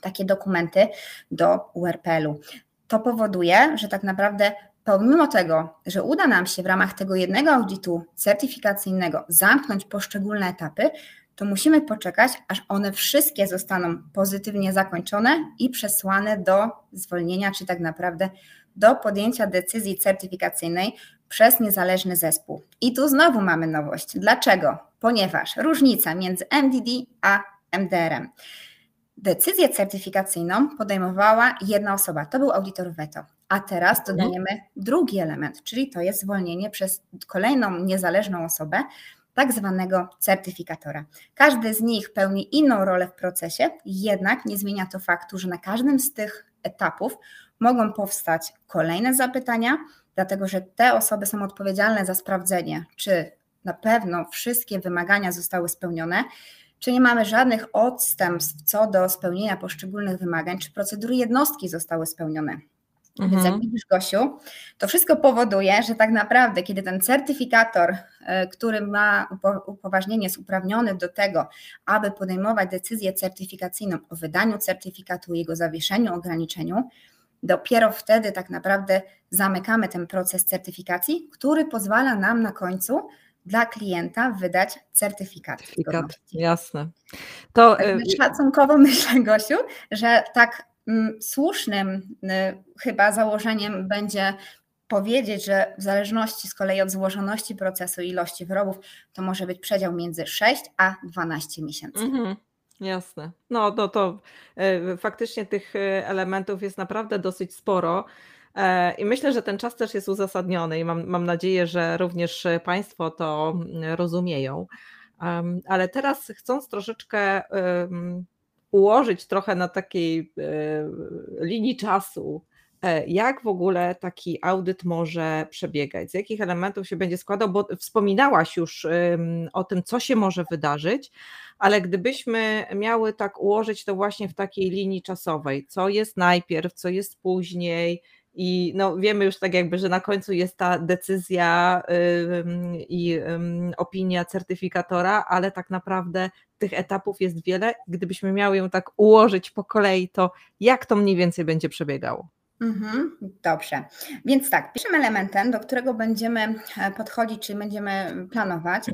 takie dokumenty do URPL-u. To powoduje, że tak naprawdę pomimo tego, że uda nam się w ramach tego jednego audytu certyfikacyjnego zamknąć poszczególne etapy, to musimy poczekać, aż one wszystkie zostaną pozytywnie zakończone i przesłane do zwolnienia, czy tak naprawdę do podjęcia decyzji certyfikacyjnej przez niezależny zespół. I tu znowu mamy nowość. Dlaczego? Ponieważ różnica między MDD a MDR-em. Decyzję certyfikacyjną podejmowała jedna osoba, to był audytor veto. A teraz mhm. dodajemy drugi element, czyli to jest zwolnienie przez kolejną niezależną osobę, tak zwanego certyfikatora. Każdy z nich pełni inną rolę w procesie, jednak nie zmienia to faktu, że na każdym z tych etapów mogą powstać kolejne zapytania, dlatego że te osoby są odpowiedzialne za sprawdzenie, czy na pewno wszystkie wymagania zostały spełnione, czy nie mamy żadnych odstępstw co do spełnienia poszczególnych wymagań, czy procedury jednostki zostały spełnione. Mhm. Więc jak mhm. widzisz, Gosiu, to wszystko powoduje, że tak naprawdę, kiedy ten certyfikator, e, który ma upoważnienie, jest uprawniony do tego, aby podejmować decyzję certyfikacyjną o wydaniu certyfikatu, jego zawieszeniu, ograniczeniu, dopiero wtedy tak naprawdę zamykamy ten proces certyfikacji, który pozwala nam na końcu dla klienta wydać certyfikat. certyfikat jasne. To tak, szacunkowo myślę, Gosiu, że tak Mm, słusznym y, chyba założeniem będzie powiedzieć, że w zależności z kolei od złożoności procesu i ilości wyrobów, to może być przedział między 6 a 12 miesięcy. Mhm, jasne. No to, to y, faktycznie tych y, elementów jest naprawdę dosyć sporo. E, I myślę, że ten czas też jest uzasadniony i mam, mam nadzieję, że również Państwo to mm, rozumieją. Ale teraz chcąc troszeczkę ułożyć trochę na takiej e, linii czasu, e, jak w ogóle taki audyt może przebiegać, z jakich elementów się będzie składał, bo wspominałaś już o tym, co się może wydarzyć, ale gdybyśmy miały tak ułożyć to właśnie w takiej linii czasowej, co jest najpierw, co jest później, i no, wiemy już tak jakby, że na końcu jest ta decyzja i opinia certyfikatora, ale tak naprawdę tych etapów jest wiele. Gdybyśmy miały ją tak ułożyć po kolei, to jak to mniej więcej będzie przebiegało? Mhm, dobrze. Więc tak, pierwszym elementem, do którego będziemy e, podchodzić, czy będziemy planować,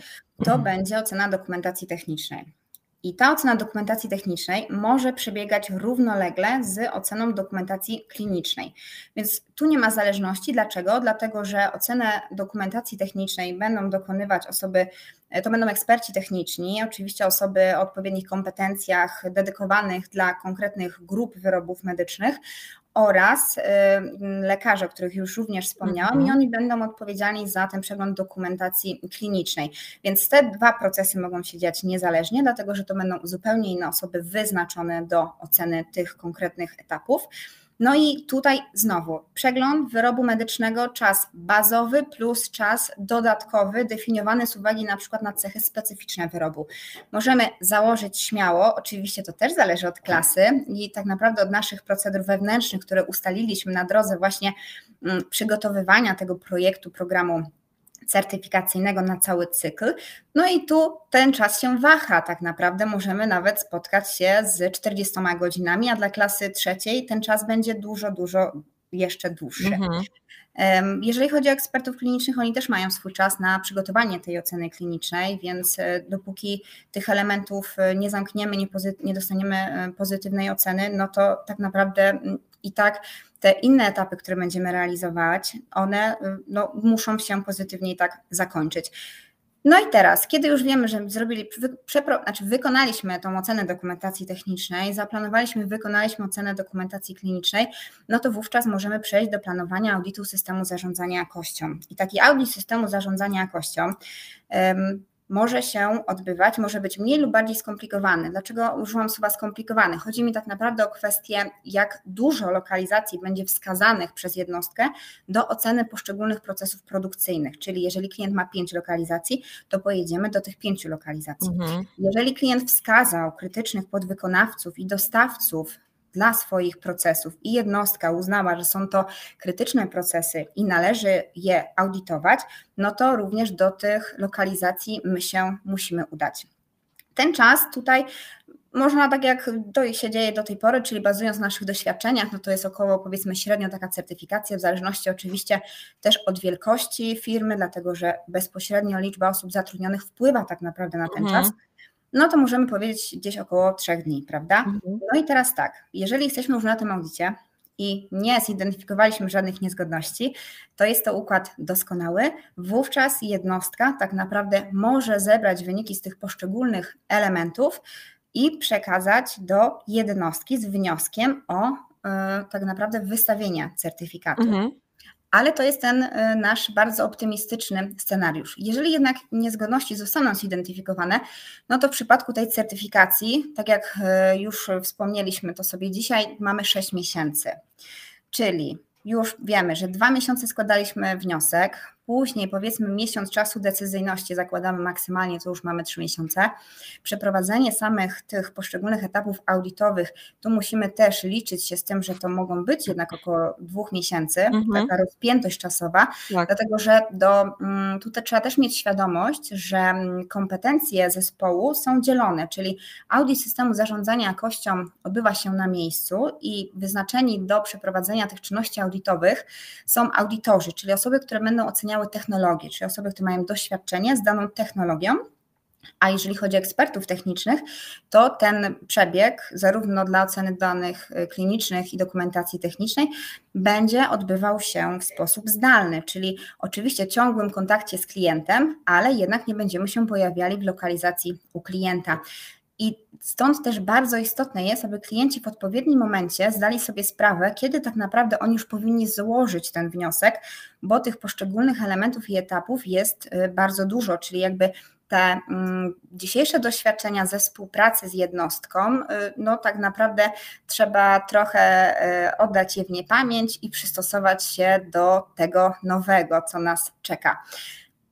to mhm. będzie ocena dokumentacji technicznej. I ta ocena dokumentacji technicznej może przebiegać równolegle z oceną dokumentacji klinicznej. Więc tu nie ma zależności. Dlaczego? Dlatego, że ocenę dokumentacji technicznej będą dokonywać osoby, to będą eksperci techniczni, oczywiście osoby o odpowiednich kompetencjach dedykowanych dla konkretnych grup wyrobów medycznych oraz y, lekarze, o których już również wspomniałam, i mhm. oni będą odpowiedzialni za ten przegląd dokumentacji klinicznej. Więc te dwa procesy mogą się dziać niezależnie, dlatego że to będą zupełnie inne osoby wyznaczone do oceny tych konkretnych etapów. No i tutaj znowu przegląd wyrobu medycznego, czas bazowy plus czas dodatkowy, definiowany z uwagi na przykład na cechy specyficzne wyrobu. Możemy założyć śmiało, oczywiście to też zależy od klasy i tak naprawdę od naszych procedur wewnętrznych, które ustaliliśmy na drodze właśnie mm, przygotowywania tego projektu, programu certyfikacyjnego na cały cykl. No i tu ten czas się waha, tak naprawdę możemy nawet spotkać się z 40 godzinami, a dla klasy trzeciej ten czas będzie dużo, dużo jeszcze dłuższy. Mhm. Jeżeli chodzi o ekspertów klinicznych, oni też mają swój czas na przygotowanie tej oceny klinicznej, więc e, dopóki tych elementów e, nie zamkniemy, nie, nie dostaniemy e, pozytywnej oceny, no to tak naprawdę i tak te inne etapy, które będziemy realizować, one no, muszą się pozytywnie i tak zakończyć. No i teraz, kiedy już wiemy, że zrobili, znaczy wykonaliśmy tą ocenę dokumentacji technicznej, zaplanowaliśmy, wykonaliśmy ocenę dokumentacji klinicznej, no to wówczas możemy przejść do planowania audytu systemu zarządzania jakością. I taki audyt systemu zarządzania jakością może się odbywać, może być mniej lub bardziej skomplikowany. Dlaczego użyłam słowa skomplikowany? Chodzi mi tak naprawdę o kwestię, jak dużo lokalizacji będzie wskazanych przez jednostkę do oceny poszczególnych procesów produkcyjnych. Czyli jeżeli klient ma pięć lokalizacji, to pojedziemy do tych pięciu lokalizacji. Mhm. Jeżeli klient wskazał krytycznych podwykonawców i dostawców dla swoich procesów i jednostka uznała, że są to krytyczne procesy i należy je audytować, no to również do tych lokalizacji my się musimy udać. Ten czas tutaj można tak jak to się dzieje do tej pory, czyli bazując na naszych doświadczeniach, no to jest około powiedzmy średnio taka certyfikacja, w zależności oczywiście też od wielkości firmy, dlatego że bezpośrednio liczba osób zatrudnionych wpływa tak naprawdę na ten mhm. czas no to możemy powiedzieć gdzieś około trzech dni, prawda? Mhm. No i teraz tak, jeżeli jesteśmy już na tym audycie i nie zidentyfikowaliśmy żadnych niezgodności, to jest to układ doskonały. Wówczas jednostka tak naprawdę może zebrać wyniki z tych poszczególnych elementów i przekazać do jednostki z wnioskiem o yy, tak naprawdę wystawienie certyfikatu. Mhm ale to jest ten y, nasz bardzo optymistyczny scenariusz. Jeżeli jednak niezgodności zostaną zidentyfikowane, no to w przypadku tej certyfikacji, tak jak y, już wspomnieliśmy to sobie dzisiaj, mamy 6 miesięcy. Czyli już wiemy, że dwa miesiące składaliśmy wniosek, Później, powiedzmy, miesiąc czasu decyzyjności zakładamy maksymalnie, to już mamy trzy miesiące. Przeprowadzenie samych tych poszczególnych etapów audytowych, tu musimy też liczyć się z tym, że to mogą być jednak około dwóch miesięcy, mhm. taka rozpiętość czasowa, tak. dlatego że do, mm, tutaj trzeba też mieć świadomość, że mm, kompetencje zespołu są dzielone, czyli audyt systemu zarządzania jakością odbywa się na miejscu i wyznaczeni do przeprowadzenia tych czynności audytowych są audytorzy, czyli osoby, które będą oceniały miały technologię, czyli osoby, które mają doświadczenie z daną technologią. A jeżeli chodzi o ekspertów technicznych, to ten przebieg, zarówno dla oceny danych y, klinicznych i dokumentacji technicznej, będzie odbywał się w sposób zdalny, czyli oczywiście ciągłym kontakcie z klientem, ale jednak nie będziemy się pojawiali w lokalizacji u klienta. I stąd też bardzo istotne jest, aby klienci w odpowiednim momencie zdali sobie sprawę, kiedy tak naprawdę oni już powinni złożyć ten wniosek, bo tych poszczególnych elementów i etapów jest y, bardzo dużo, czyli jakby te mm, dzisiejsze doświadczenia ze współpracy z jednostką, y, no tak naprawdę trzeba trochę y, oddać je w niepamięć i przystosować się do tego nowego, co nas czeka.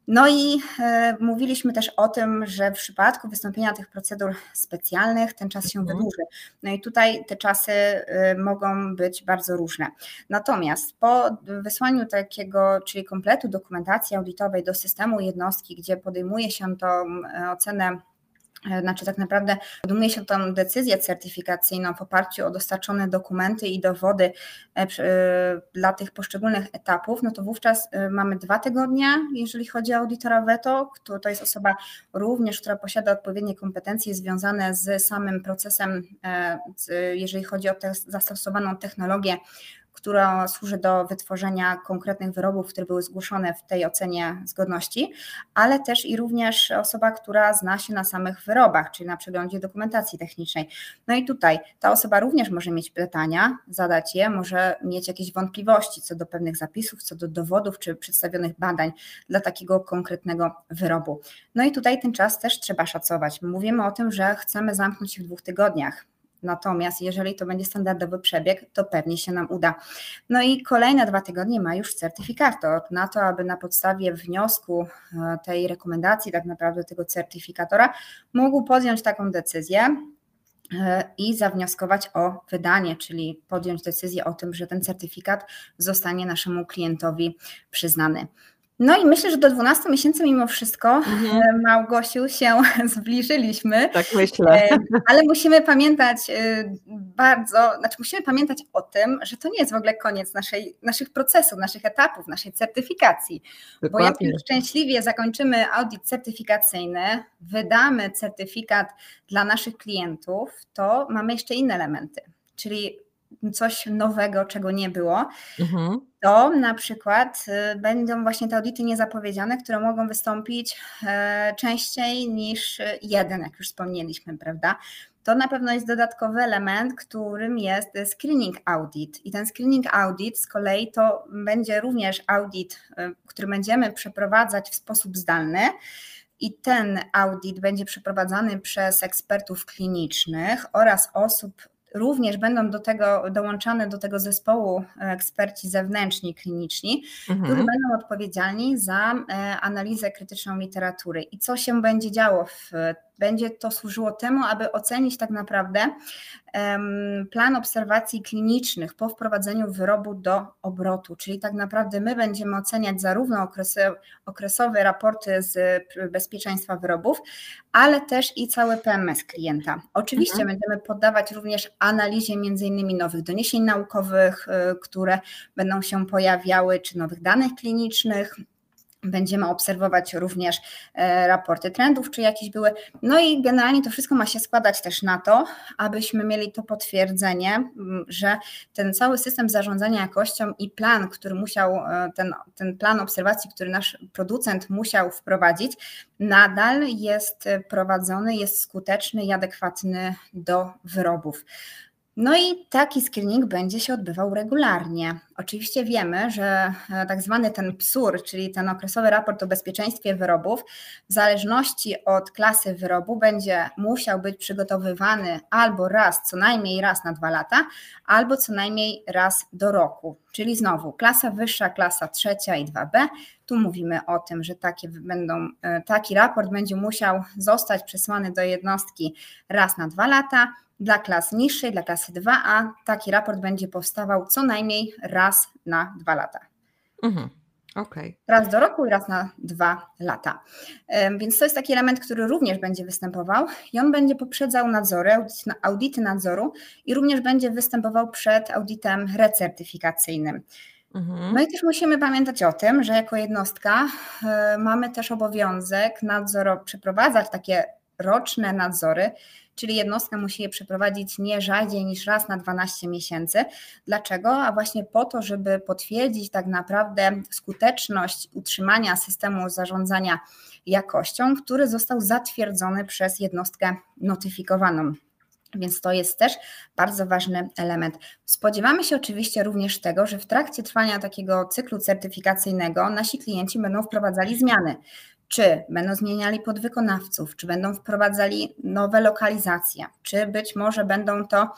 No i e, mówiliśmy też o tym, że w przypadku wystąpienia tych procedur specjalnych ten czas się mhm. wydłuży. No i tutaj te czasy e, mogą być bardzo różne. Natomiast po wysłaniu takiego, czyli kompletu dokumentacji audytowej do systemu jednostki, gdzie podejmuje się tą e, ocenę znaczy tak naprawdę podejmuje się tą decyzję certyfikacyjną w oparciu o dostarczone dokumenty i dowody e, e, dla tych poszczególnych etapów, no to wówczas mamy dwa tygodnie, jeżeli chodzi o audytora veto, to jest osoba również, która posiada odpowiednie kompetencje związane z samym procesem, jeżeli chodzi o zastosowaną technologię która służy do wytworzenia konkretnych wyrobów, które były zgłoszone w tej ocenie zgodności, ale też i również osoba, która zna się na samych wyrobach, czyli na przeglądzie dokumentacji technicznej. No i tutaj ta osoba również może mieć pytania, zadać je, może mieć jakieś wątpliwości co do pewnych zapisów, co do dowodów czy przedstawionych badań dla takiego konkretnego wyrobu. No i tutaj ten czas też trzeba szacować. Mówimy o tym, że chcemy zamknąć się w dwóch tygodniach Natomiast jeżeli to będzie standardowy przebieg, to pewnie się nam uda. No i kolejne dwa tygodnie ma już certyfikator na to, aby na podstawie wniosku e, tej rekomendacji, tak naprawdę tego certyfikatora, mógł podjąć taką decyzję, e, i zawnioskować o wydanie, czyli podjąć decyzję o tym, że ten certyfikat zostanie naszemu klientowi przyznany. No i myślę, że do 12 miesięcy mimo wszystko, mhm. E, Małgosiu, się zbliżyliśmy. Tak myślę. E, ale musimy pamiętać e, bardzo, znaczy musimy pamiętać o tym, że to nie jest w ogóle koniec naszej, naszych procesów, naszych etapów, naszej certyfikacji. Dokładnie. Bo jak już szczęśliwie zakończymy audyt certyfikacyjny, wydamy certyfikat dla naszych klientów, to mamy jeszcze inne elementy. Czyli coś nowego, czego nie było, mhm. to na przykład y, będą właśnie te audyty niezapowiedziane, które mogą wystąpić e, częściej niż jeden, jak już wspomnieliśmy, prawda? To na pewno jest dodatkowy element, którym jest screening audit. I ten screening audit z kolei to będzie również audit, y, który będziemy przeprowadzać w sposób zdalny. I ten audyt będzie przeprowadzany przez ekspertów klinicznych oraz osób Również będą do tego dołączane do tego zespołu e, eksperci zewnętrzni, kliniczni, mhm. którzy będą odpowiedzialni za e, analizę krytyczną literatury. I co się będzie działo w będzie to służyło temu, aby ocenić tak naprawdę plan obserwacji klinicznych po wprowadzeniu wyrobu do obrotu, czyli tak naprawdę my będziemy oceniać zarówno okresy, okresowe raporty z bezpieczeństwa wyrobów, ale też i cały PMS klienta. Oczywiście mhm. będziemy poddawać również analizie między innymi nowych doniesień naukowych, y, które będą się pojawiały, czy nowych danych klinicznych, Będziemy obserwować również e, raporty trendów, czy jakieś były. No i generalnie to wszystko ma się składać też na to, abyśmy mieli to potwierdzenie, że ten cały system zarządzania jakością i plan, który musiał, e, ten, ten plan obserwacji, który nasz producent musiał wprowadzić, nadal jest prowadzony, jest skuteczny i adekwatny do wyrobów. No i taki screening będzie się odbywał regularnie. Oczywiście wiemy, że e, tak zwany ten PSUR, czyli ten okresowy raport o bezpieczeństwie wyrobów, w zależności od klasy wyrobu będzie musiał być przygotowywany albo raz, co najmniej raz na dwa lata, albo co najmniej raz do roku. Czyli znowu klasa wyższa, klasa trzecia i 2B. Tu mówimy o tym, że takie będą, e, taki raport będzie musiał zostać przesłany do jednostki raz na dwa lata dla klas niższej, dla klasy 2A, taki raport będzie powstawał co najmniej raz na dwa lata. Mhm. Okay. Raz do roku i raz na dwa lata. Więc to jest taki element, który również będzie występował i on będzie poprzedzał nadzory, audyty nadzoru i również będzie występował przed audytem recertyfikacyjnym. Mhm. No i też musimy pamiętać o tym, że jako jednostka e, mamy też obowiązek nadzoro, przeprowadzać takie roczne nadzory czyli jednostka musi je przeprowadzić nie rzadziej niż raz na 12 miesięcy. Dlaczego? A właśnie po to, żeby potwierdzić tak naprawdę skuteczność utrzymania systemu zarządzania jakością, który został zatwierdzony przez jednostkę notyfikowaną. Więc to jest też bardzo ważny element. Spodziewamy się oczywiście również tego, że w trakcie trwania takiego cyklu certyfikacyjnego nasi klienci będą wprowadzali zmiany czy będą zmieniali podwykonawców, czy będą wprowadzali nowe lokalizacje, czy być może będą to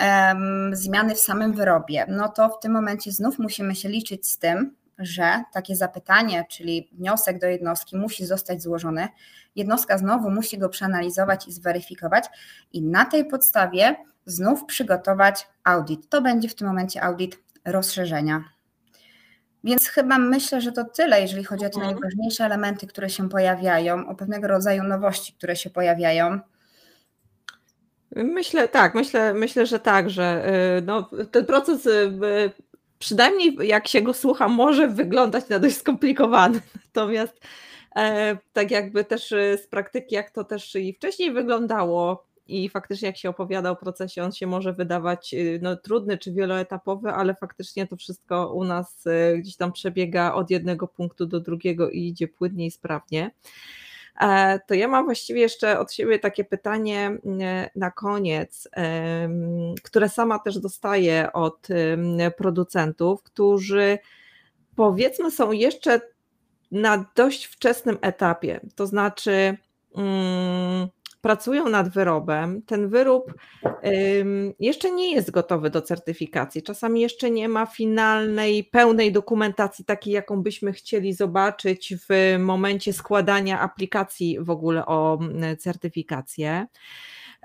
um, zmiany w samym wyrobie, no to w tym momencie znów musimy się liczyć z tym, że takie zapytanie, czyli wniosek do jednostki musi zostać złożony. Jednostka znowu musi go przeanalizować i zweryfikować, i na tej podstawie znów przygotować audyt. To będzie w tym momencie audyt rozszerzenia. Więc chyba myślę, że to tyle, jeżeli chodzi o te mhm. najważniejsze elementy, które się pojawiają, o pewnego rodzaju nowości, które się pojawiają. Myślę tak, myślę, myślę, że tak, że y, no, ten proces y, przynajmniej jak się go słucha, może wyglądać na dość skomplikowany. Natomiast e, tak jakby też y, z praktyki, jak to też i wcześniej wyglądało, i faktycznie jak się opowiada o procesie, on się może wydawać y, no, trudny czy wieloetapowy, ale faktycznie to wszystko u nas y, gdzieś tam przebiega od jednego punktu do drugiego i idzie płynnie i sprawnie. E, to ja mam właściwie jeszcze od siebie takie pytanie y, na koniec, które sama też dostaję od producentów, którzy powiedzmy są jeszcze na dość wczesnym etapie. To znaczy, mm, pracują nad wyrobem, ten wyrób jeszcze nie jest gotowy do certyfikacji. Czasami jeszcze nie ma finalnej, pełnej dokumentacji, takiej, jaką byśmy chcieli zobaczyć w momencie składania aplikacji w ogóle o certyfikację.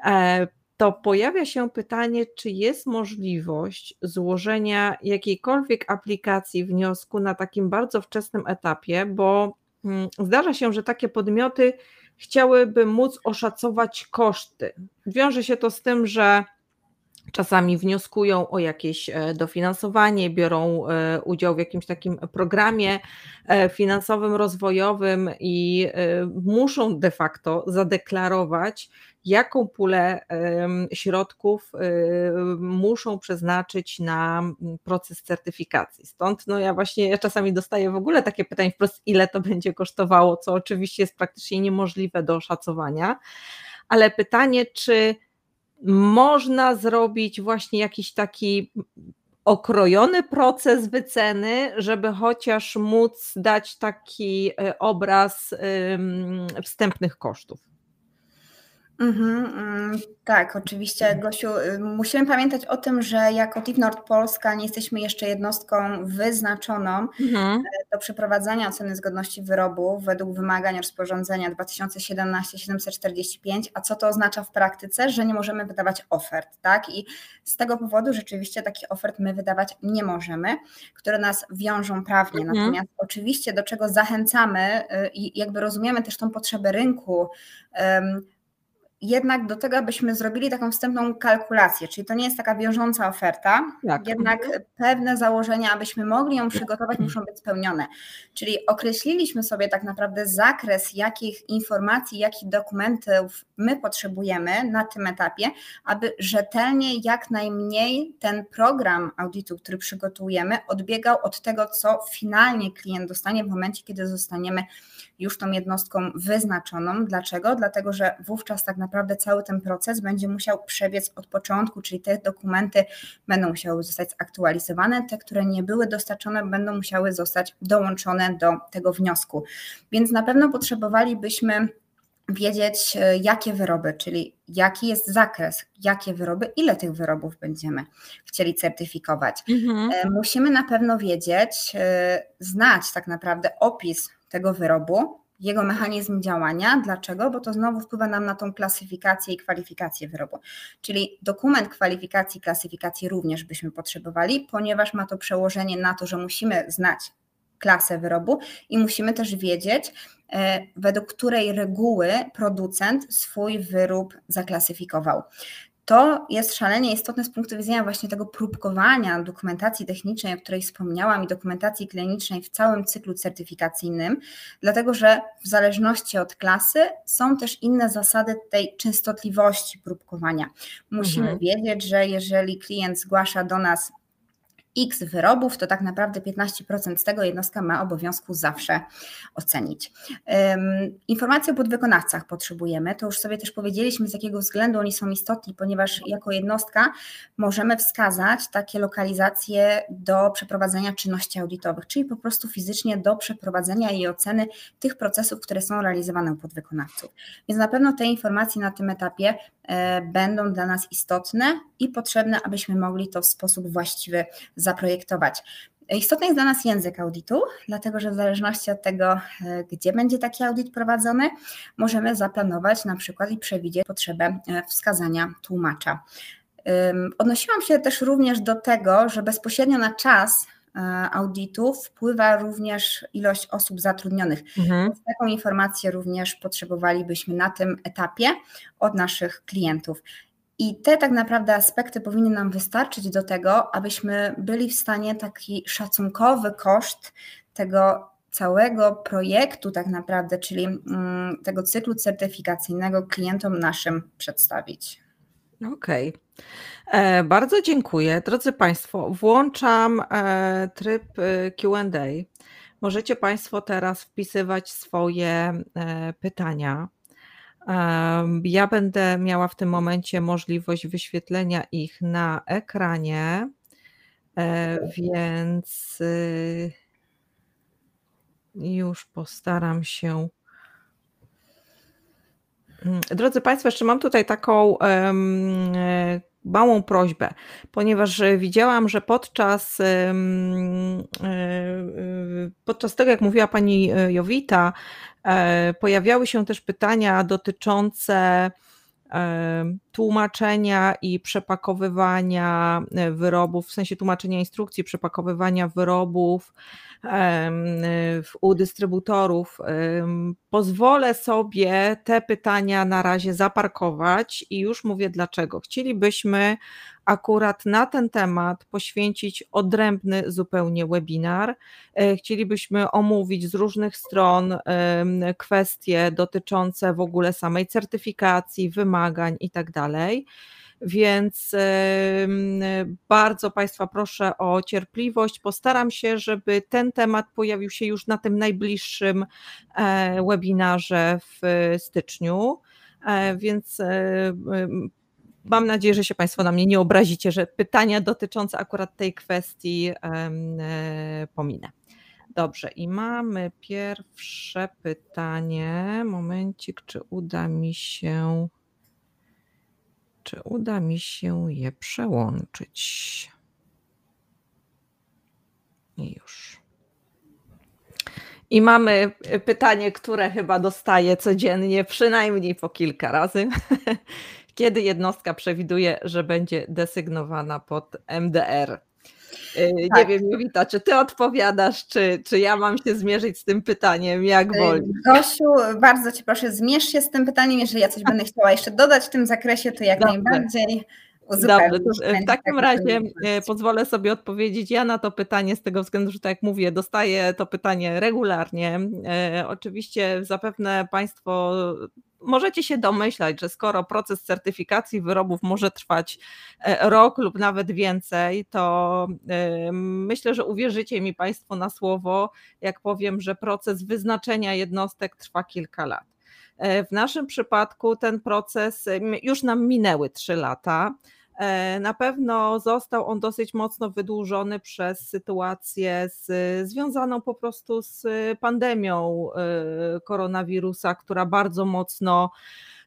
E, to pojawia się pytanie, czy jest możliwość złożenia jakiejkolwiek aplikacji, wniosku na takim bardzo wczesnym etapie, bo mm, zdarza się, że takie podmioty chciałyby móc oszacować koszty. Wiąże się to z tym, że czasami wnioskują o jakieś e, dofinansowanie, biorą e, udział w jakimś takim programie e, finansowym, rozwojowym i muszą de facto zadeklarować, jaką pulę środków muszą przeznaczyć na proces certyfikacji. Stąd no ja właśnie ja czasami dostaję w ogóle takie pytanie wprost, ile to będzie kosztowało, co oczywiście jest praktycznie niemożliwe do oszacowania, ale pytanie, czy można zrobić właśnie jakiś taki okrojony proces wyceny, żeby chociaż móc dać taki e, obraz wstępnych kosztów. Mhm, mm, tak, oczywiście, Gosiu. Y, musimy pamiętać o tym, że jako TIP Nord Polska nie jesteśmy jeszcze jednostką wyznaczoną mhm. E, do przeprowadzania oceny zgodności wyrobu według wymagań rozporządzenia 2017-745. A co to oznacza w praktyce? Że nie możemy wydawać ofert, tak? I z tego powodu rzeczywiście takich ofert my wydawać nie możemy, które nas wiążą prawnie. Mhm. Natomiast oczywiście do czego zachęcamy y, i jakby rozumiemy też tą potrzebę rynku, jednak do tego, abyśmy zrobili taką wstępną kalkulację, czyli to nie jest taka wiążąca oferta, tak. jednak mhm. pewne założenia, abyśmy mogli ją przygotować, muszą być spełnione. Czyli określiliśmy sobie tak naprawdę zakres, jakich informacji, jakich dokumentów my potrzebujemy na tym etapie, aby rzetelnie jak najmniej ten program audytu, który przygotujemy, odbiegał od tego, co finalnie klient dostanie w momencie, kiedy zostaniemy już tą jednostką wyznaczoną. Dlaczego? Dlatego, że wówczas tak naprawdę cały ten proces będzie musiał przebiec od początku, czyli te dokumenty będą musiały zostać zaktualizowane, te, które nie były dostarczone, będą musiały zostać dołączone do tego wniosku. Więc na pewno potrzebowalibyśmy wiedzieć, e, jakie wyroby, czyli jaki jest zakres, jakie wyroby, ile tych wyrobów będziemy chcieli certyfikować. Mhm. E, musimy na pewno wiedzieć, e, znać tak naprawdę opis tego wyrobu, jego mechanizm działania. Dlaczego? Bo to znowu wpływa nam na tą klasyfikację i kwalifikację wyrobu. Czyli dokument kwalifikacji, klasyfikacji również byśmy potrzebowali, ponieważ ma to przełożenie na to, że musimy znać klasę wyrobu i musimy też wiedzieć, e, według której reguły producent swój wyrób zaklasyfikował. To jest szalenie istotne z punktu widzenia właśnie tego próbkowania dokumentacji technicznej, o której wspomniałam, i dokumentacji klinicznej w całym cyklu certyfikacyjnym, dlatego że w zależności od klasy są też inne zasady tej częstotliwości próbkowania. Musimy mhm. wiedzieć, że jeżeli klient zgłasza do nas X wyrobów, to tak naprawdę 15% z tego jednostka ma obowiązku zawsze ocenić. Informacje o podwykonawcach potrzebujemy, to już sobie też powiedzieliśmy, z jakiego względu oni są istotni, ponieważ jako jednostka możemy wskazać takie lokalizacje do przeprowadzenia czynności audytowych, czyli po prostu fizycznie do przeprowadzenia i oceny tych procesów, które są realizowane u podwykonawców. Więc na pewno te informacje na tym etapie e, będą dla nas istotne i potrzebne, abyśmy mogli to w sposób właściwy zaprojektować. Istotny jest dla nas język audytu, dlatego że w zależności od tego, e, gdzie będzie taki audyt prowadzony, możemy zaplanować na przykład i przewidzieć potrzebę e, wskazania tłumacza. Odnosiłam się też również do tego, że bezpośrednio na czas e, audytu wpływa również ilość osób zatrudnionych. Mhm. Taką informację również potrzebowalibyśmy na tym etapie od naszych klientów. I te tak naprawdę aspekty powinny nam wystarczyć do tego, abyśmy byli w stanie taki szacunkowy koszt tego całego projektu, tak naprawdę, czyli mm, tego cyklu certyfikacyjnego klientom naszym przedstawić. Okej. Okay. E, bardzo dziękuję. Drodzy Państwo, włączam e, tryb e, QA. Możecie Państwo teraz wpisywać swoje pytania. Ja będę miała w tym momencie możliwość wyświetlenia ich na ekranie, e, więc y, już postaram się. Mm, drodzy Państwo, jeszcze mam tutaj taką um, małą prośbę, ponieważ widziałam, że podczas, podczas tego, jak mówiła Pani Jowita, pojawiały się też pytania dotyczące tłumaczenia i przepakowywania wyrobów, w sensie tłumaczenia instrukcji, przepakowywania wyrobów u dystrybutorów. Pozwolę sobie te pytania na razie zaparkować i już mówię dlaczego. Chcielibyśmy akurat na ten temat poświęcić odrębny zupełnie webinar. E, chcielibyśmy omówić z różnych stron kwestie dotyczące w ogóle samej certyfikacji, wymagań itd. Tak więc bardzo Państwa proszę o cierpliwość. Postaram się, żeby ten temat pojawił się już na tym najbliższym e, webinarze w styczniu. E, więc e, mam nadzieję, że się Państwo na mnie nie obrazicie, że pytania dotyczące akurat tej kwestii pominę. Dobrze, i mamy pierwsze pytanie. Momencik, czy uda mi się. Czy uda mi się je przełączyć? I już. I mamy pytanie, które chyba dostaję codziennie, przynajmniej po kilka razy. Kiedy jednostka przewiduje, że będzie desygnowana pod MDR? Y, nie tak. wiem, Jowita, czy ty odpowiadasz, czy, czy ja mam się zmierzyć z tym pytaniem, jak y, woli? Gosiu, bardzo cię proszę, zmierz się z tym pytaniem, jeżeli ja coś będę chciała jeszcze dodać w tym zakresie, to jak Dobrze. najbardziej. Dobrze, w takim razie y, pozwolę sobie odpowiedzieć ja na to pytanie z tego względu, że tak jak mówię, dostaję to pytanie regularnie. Oczywiście zapewne Państwo możecie się domyślać, że skoro proces certyfikacji wyrobów może trwać e, rok lub nawet więcej, to e, myślę, że uwierzycie mi Państwo na słowo, jak powiem, że proces wyznaczenia jednostek trwa kilka lat. E, w naszym przypadku ten proces już nam minęły trzy lata. E, na pewno został on dosyć mocno wydłużony przez sytuację z, związaną po prostu z pandemią e, koronawirusa, która bardzo mocno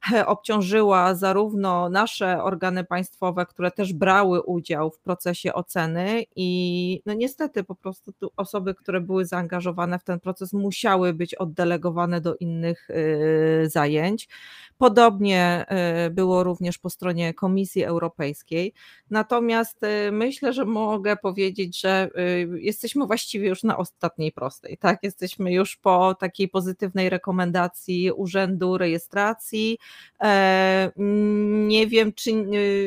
obciążyła zarówno nasze organy państwowe, które też brały udział w procesie oceny i no niestety po prostu osoby, które były zaangażowane w ten proces musiały być oddelegowane do innych zajęć. Podobnie y, było również po stronie Komisji Europejskiej. Natomiast y, myślę, że mogę powiedzieć, że y, jesteśmy właściwie już na ostatniej prostej. Tak, jesteśmy już po takiej pozytywnej rekomendacji Urzędu Rejestracji. E, nie wiem, czy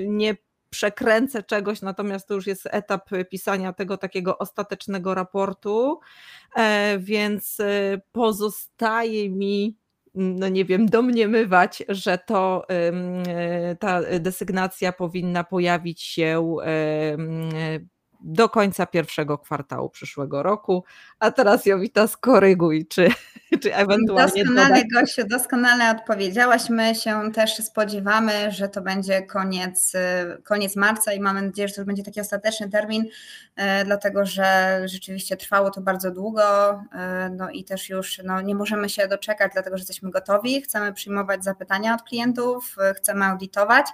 nie przekręcę czegoś, natomiast to już jest etap pisania tego takiego ostatecznego raportu, e, więc pozostaje mi no nie wiem, domniemywać, że to ta desygnacja powinna pojawić się do końca pierwszego kwartału przyszłego roku. A teraz Jowita skoryguj, czy, czy ewentualnie. Doskonale, dodać... Gosiu, doskonale odpowiedziałaś. My się też spodziewamy, że to będzie koniec, koniec marca i mamy nadzieję, że to będzie taki ostateczny termin, e, dlatego że rzeczywiście trwało to bardzo długo. E, no i też już no, nie możemy się doczekać, dlatego że jesteśmy gotowi. Chcemy przyjmować zapytania od klientów, chcemy audytować.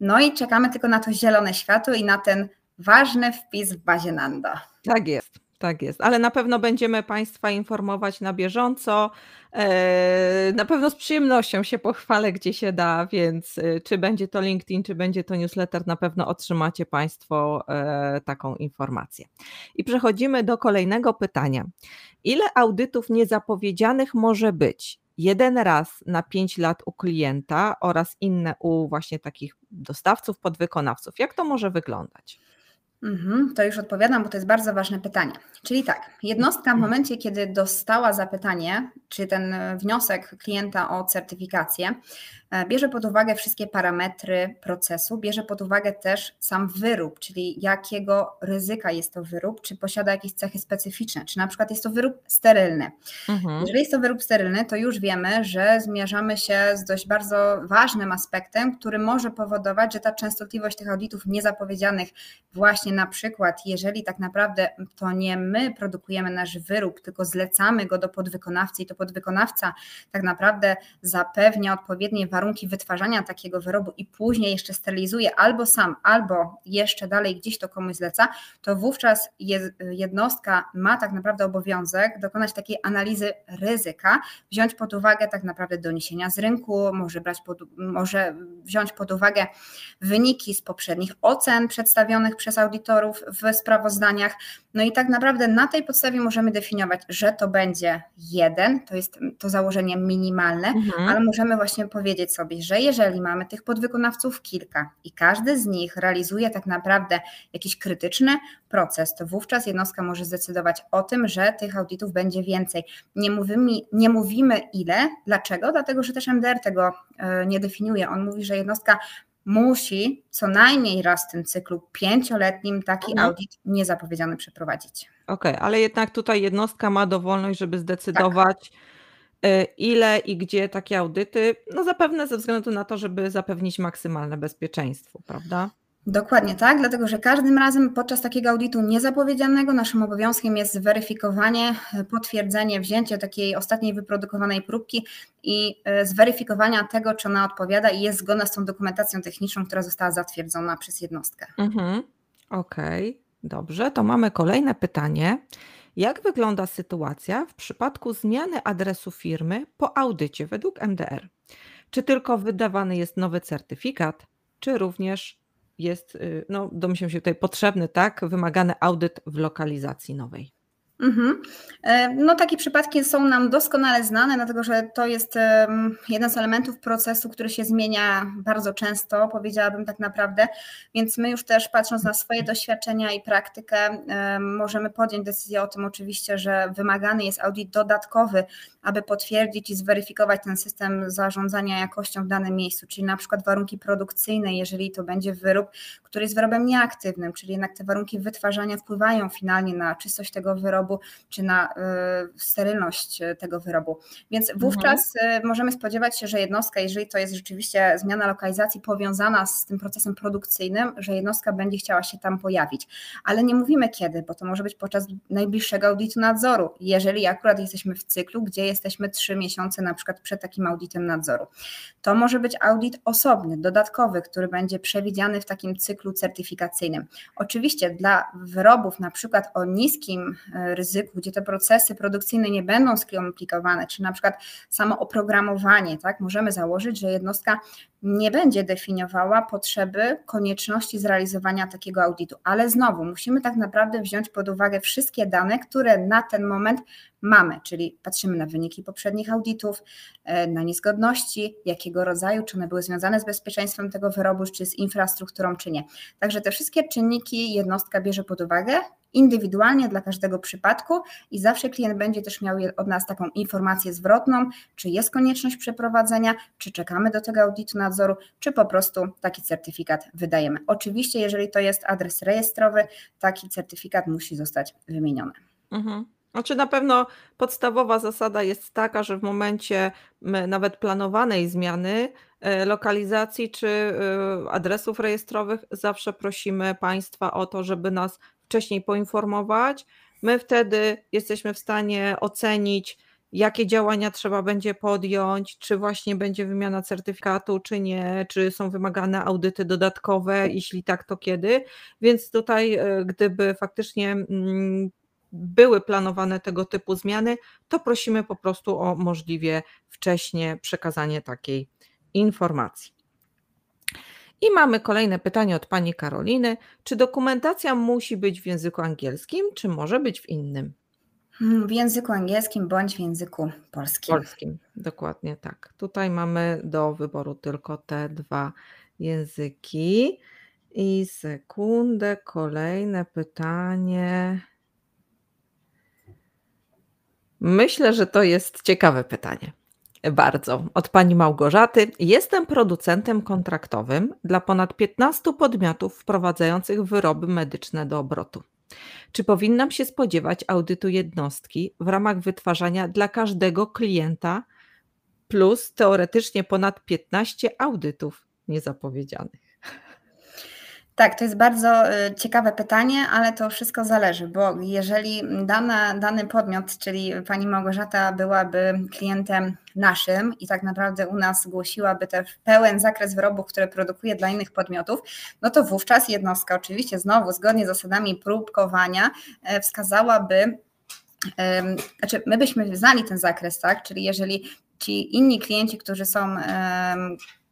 No i czekamy tylko na to zielone światło i na ten ważny wpis w bazie Nanda. Tak jest. Tak jest, ale na pewno będziemy Państwa informować na bieżąco. E, na pewno z przyjemnością się pochwalę, gdzie się da, więc e, czy będzie to LinkedIn, czy będzie to newsletter, na pewno otrzymacie Państwo e, taką informację. I przechodzimy do kolejnego pytania. Ile audytów niezapowiedzianych może być? Jeden raz na pięć lat u klienta oraz inne u właśnie takich dostawców, podwykonawców. Jak to może wyglądać? Mhm, to już odpowiadam, bo to jest bardzo ważne pytanie. Czyli tak, jednostka w momencie, kiedy dostała zapytanie, czy ten wniosek klienta o certyfikację, bierze pod uwagę wszystkie parametry procesu, bierze pod uwagę też sam wyrób, czyli jakiego ryzyka jest to wyrób, czy posiada jakieś cechy specyficzne, czy na przykład jest to wyrób sterylny. Mhm. Jeżeli jest to wyrób sterylny, to już wiemy, że zmierzamy się z dość bardzo ważnym aspektem, który może powodować, że ta częstotliwość tych audytów niezapowiedzianych właśnie na przykład, jeżeli tak naprawdę to nie my produkujemy nasz wyrób, tylko zlecamy go do podwykonawcy i to podwykonawca tak naprawdę zapewnia odpowiednie warunki wytwarzania takiego wyrobu i później jeszcze sterylizuje albo sam, albo jeszcze dalej gdzieś to komuś zleca, to wówczas jednostka ma tak naprawdę obowiązek dokonać takiej analizy ryzyka, wziąć pod uwagę tak naprawdę doniesienia z rynku, może brać pod, może wziąć pod uwagę wyniki z poprzednich ocen przedstawionych przez audytorów w sprawozdaniach. No i tak naprawdę na tej podstawie możemy definiować, że to będzie jeden, to jest to założenie minimalne, mhm. ale możemy właśnie powiedzieć sobie, że jeżeli mamy tych podwykonawców kilka i każdy z nich realizuje tak naprawdę jakiś krytyczny proces, to wówczas jednostka może zdecydować o tym, że tych audytów będzie więcej. Nie mówimy, nie mówimy ile, dlaczego? Dlatego, że też MDR tego e, nie definiuje. On mówi, że jednostka musi co najmniej raz w tym cyklu pięcioletnim taki mhm. audyt niezapowiedziany przeprowadzić. Okej, okay, ale jednak tutaj jednostka ma dowolność, żeby zdecydować, tak. Ile i gdzie takie audyty, no zapewne ze względu na to, żeby zapewnić maksymalne bezpieczeństwo, prawda? Dokładnie tak, dlatego że każdym razem podczas takiego audytu niezapowiedzianego naszym obowiązkiem jest zweryfikowanie, potwierdzenie, wzięcie takiej ostatniej wyprodukowanej próbki i e, zweryfikowania tego, czy ona odpowiada i jest zgodna z tą dokumentacją techniczną, która została zatwierdzona przez jednostkę. Mhm. Okej, okay. dobrze. To mamy kolejne pytanie. Jak wygląda sytuacja w przypadku zmiany adresu firmy po audycie według MDR? Czy tylko wydawany jest nowy certyfikat, czy również jest, y, no domyślam się tutaj potrzebny, tak, wymagany audyt w lokalizacji nowej. Mhm. E, no takie przypadki są nam doskonale znane, dlatego że to jest jeden z elementów procesu, który się zmienia bardzo często, powiedziałabym tak naprawdę, więc my już też patrząc na swoje doświadczenia i praktykę możemy podjąć decyzję o tym oczywiście, że wymagany jest audyt dodatkowy, aby potwierdzić i zweryfikować ten system zarządzania jakością w danym miejscu, czyli na przykład warunki produkcyjne, jeżeli to będzie wyrób, który jest wyrobem nieaktywnym, czyli jednak te warunki wytwarzania wpływają finalnie na czystość tego wyrobu, wyrobu, czy na y, sterylność y, tego wyrobu. Więc wówczas mhm. możemy spodziewać się, że jednostka, jeżeli to jest rzeczywiście zmiana lokalizacji powiązana z tym procesem produkcyjnym, że jednostka będzie chciała się tam pojawić. Ale nie mówimy kiedy, bo to może być podczas najbliższego audytu nadzoru, jeżeli akurat jesteśmy w cyklu, gdzie jesteśmy trzy miesiące na przykład przed takim audytem nadzoru. To może być audyt osobny, dodatkowy, który będzie przewidziany w takim cyklu certyfikacyjnym. Oczywiście dla wyrobów na przykład o niskim ryzyku, gdzie te procesy produkcyjne nie będą skomplikowane, czy na przykład samo oprogramowanie, tak, możemy założyć, że jednostka nie będzie definiowała potrzeby, konieczności zrealizowania takiego audytu. Ale znowu musimy tak naprawdę wziąć pod uwagę wszystkie dane, które na ten moment mamy, czyli patrzymy na wyniki poprzednich audytów, e, na niezgodności, jakiego rodzaju, czy one były związane z bezpieczeństwem tego wyrobu, czy z infrastrukturą, czy nie. Także te wszystkie czynniki jednostka bierze pod uwagę indywidualnie dla każdego przypadku i zawsze klient będzie też miał od nas taką informację zwrotną, czy jest konieczność przeprowadzenia, czy czekamy do tego audytu nadzoru, czy po prostu taki certyfikat wydajemy. Oczywiście, jeżeli to jest adres rejestrowy, taki certyfikat musi zostać wymieniony. Mhm. Znaczy na pewno podstawowa zasada jest taka, że w momencie nawet planowanej zmiany e, lokalizacji czy e, adresów rejestrowych zawsze prosimy Państwa o to, żeby nas wcześniej poinformować. My wtedy jesteśmy w stanie ocenić, jakie działania trzeba będzie podjąć, czy właśnie będzie wymiana certyfikatu, czy nie, czy są wymagane audyty dodatkowe, jeśli tak, to kiedy. Więc tutaj, e, gdyby faktycznie mm, były planowane tego typu zmiany, to prosimy po prostu o możliwie wcześnie przekazanie takiej informacji. I mamy kolejne pytanie od pani Karoliny. Czy dokumentacja musi być w języku angielskim, czy może być w innym? W języku angielskim bądź w języku polskim. Polskim, dokładnie tak. Tutaj mamy do wyboru tylko te dwa języki. I sekundę, kolejne pytanie. Myślę, że to jest ciekawe pytanie. Bardzo. Od pani Małgorzaty. Jestem producentem kontraktowym dla ponad 15 podmiotów wprowadzających wyroby medyczne do obrotu. Czy powinnam się spodziewać audytu jednostki w ramach wytwarzania dla każdego klienta plus teoretycznie ponad 15 audytów niezapowiedzianych? Tak, to jest bardzo y, ciekawe pytanie, ale to wszystko zależy, bo jeżeli dana, dany podmiot, czyli pani Małgorzata byłaby klientem naszym i tak naprawdę u nas zgłosiłaby ten pełen zakres wyrobów, które produkuje dla innych podmiotów, no to wówczas jednostka oczywiście znowu zgodnie z zasadami próbkowania e, wskazałaby znaczy my byśmy znali ten zakres, tak? Czyli jeżeli ci inni klienci, którzy są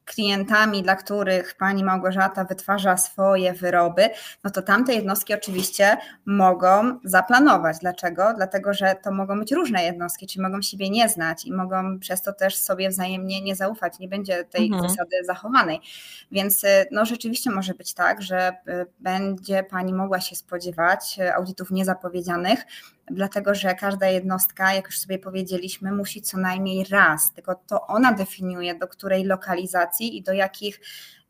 klientami, dla których pani Małgorzata wytwarza swoje wyroby, no to tamte jednostki oczywiście mogą zaplanować. Dlaczego? Dlatego, że to mogą być różne jednostki, czyli mogą siebie nie znać i mogą przez to też sobie wzajemnie nie zaufać, nie będzie tej mhm. zasady zachowanej. Więc y, no rzeczywiście może być tak, że y, będzie pani mogła się spodziewać y, audytów niezapowiedzianych, dlatego że każda jednostka, jak już sobie powiedzieliśmy, musi co najmniej raz, tylko to ona definiuje, do której lokalizacji i do jakich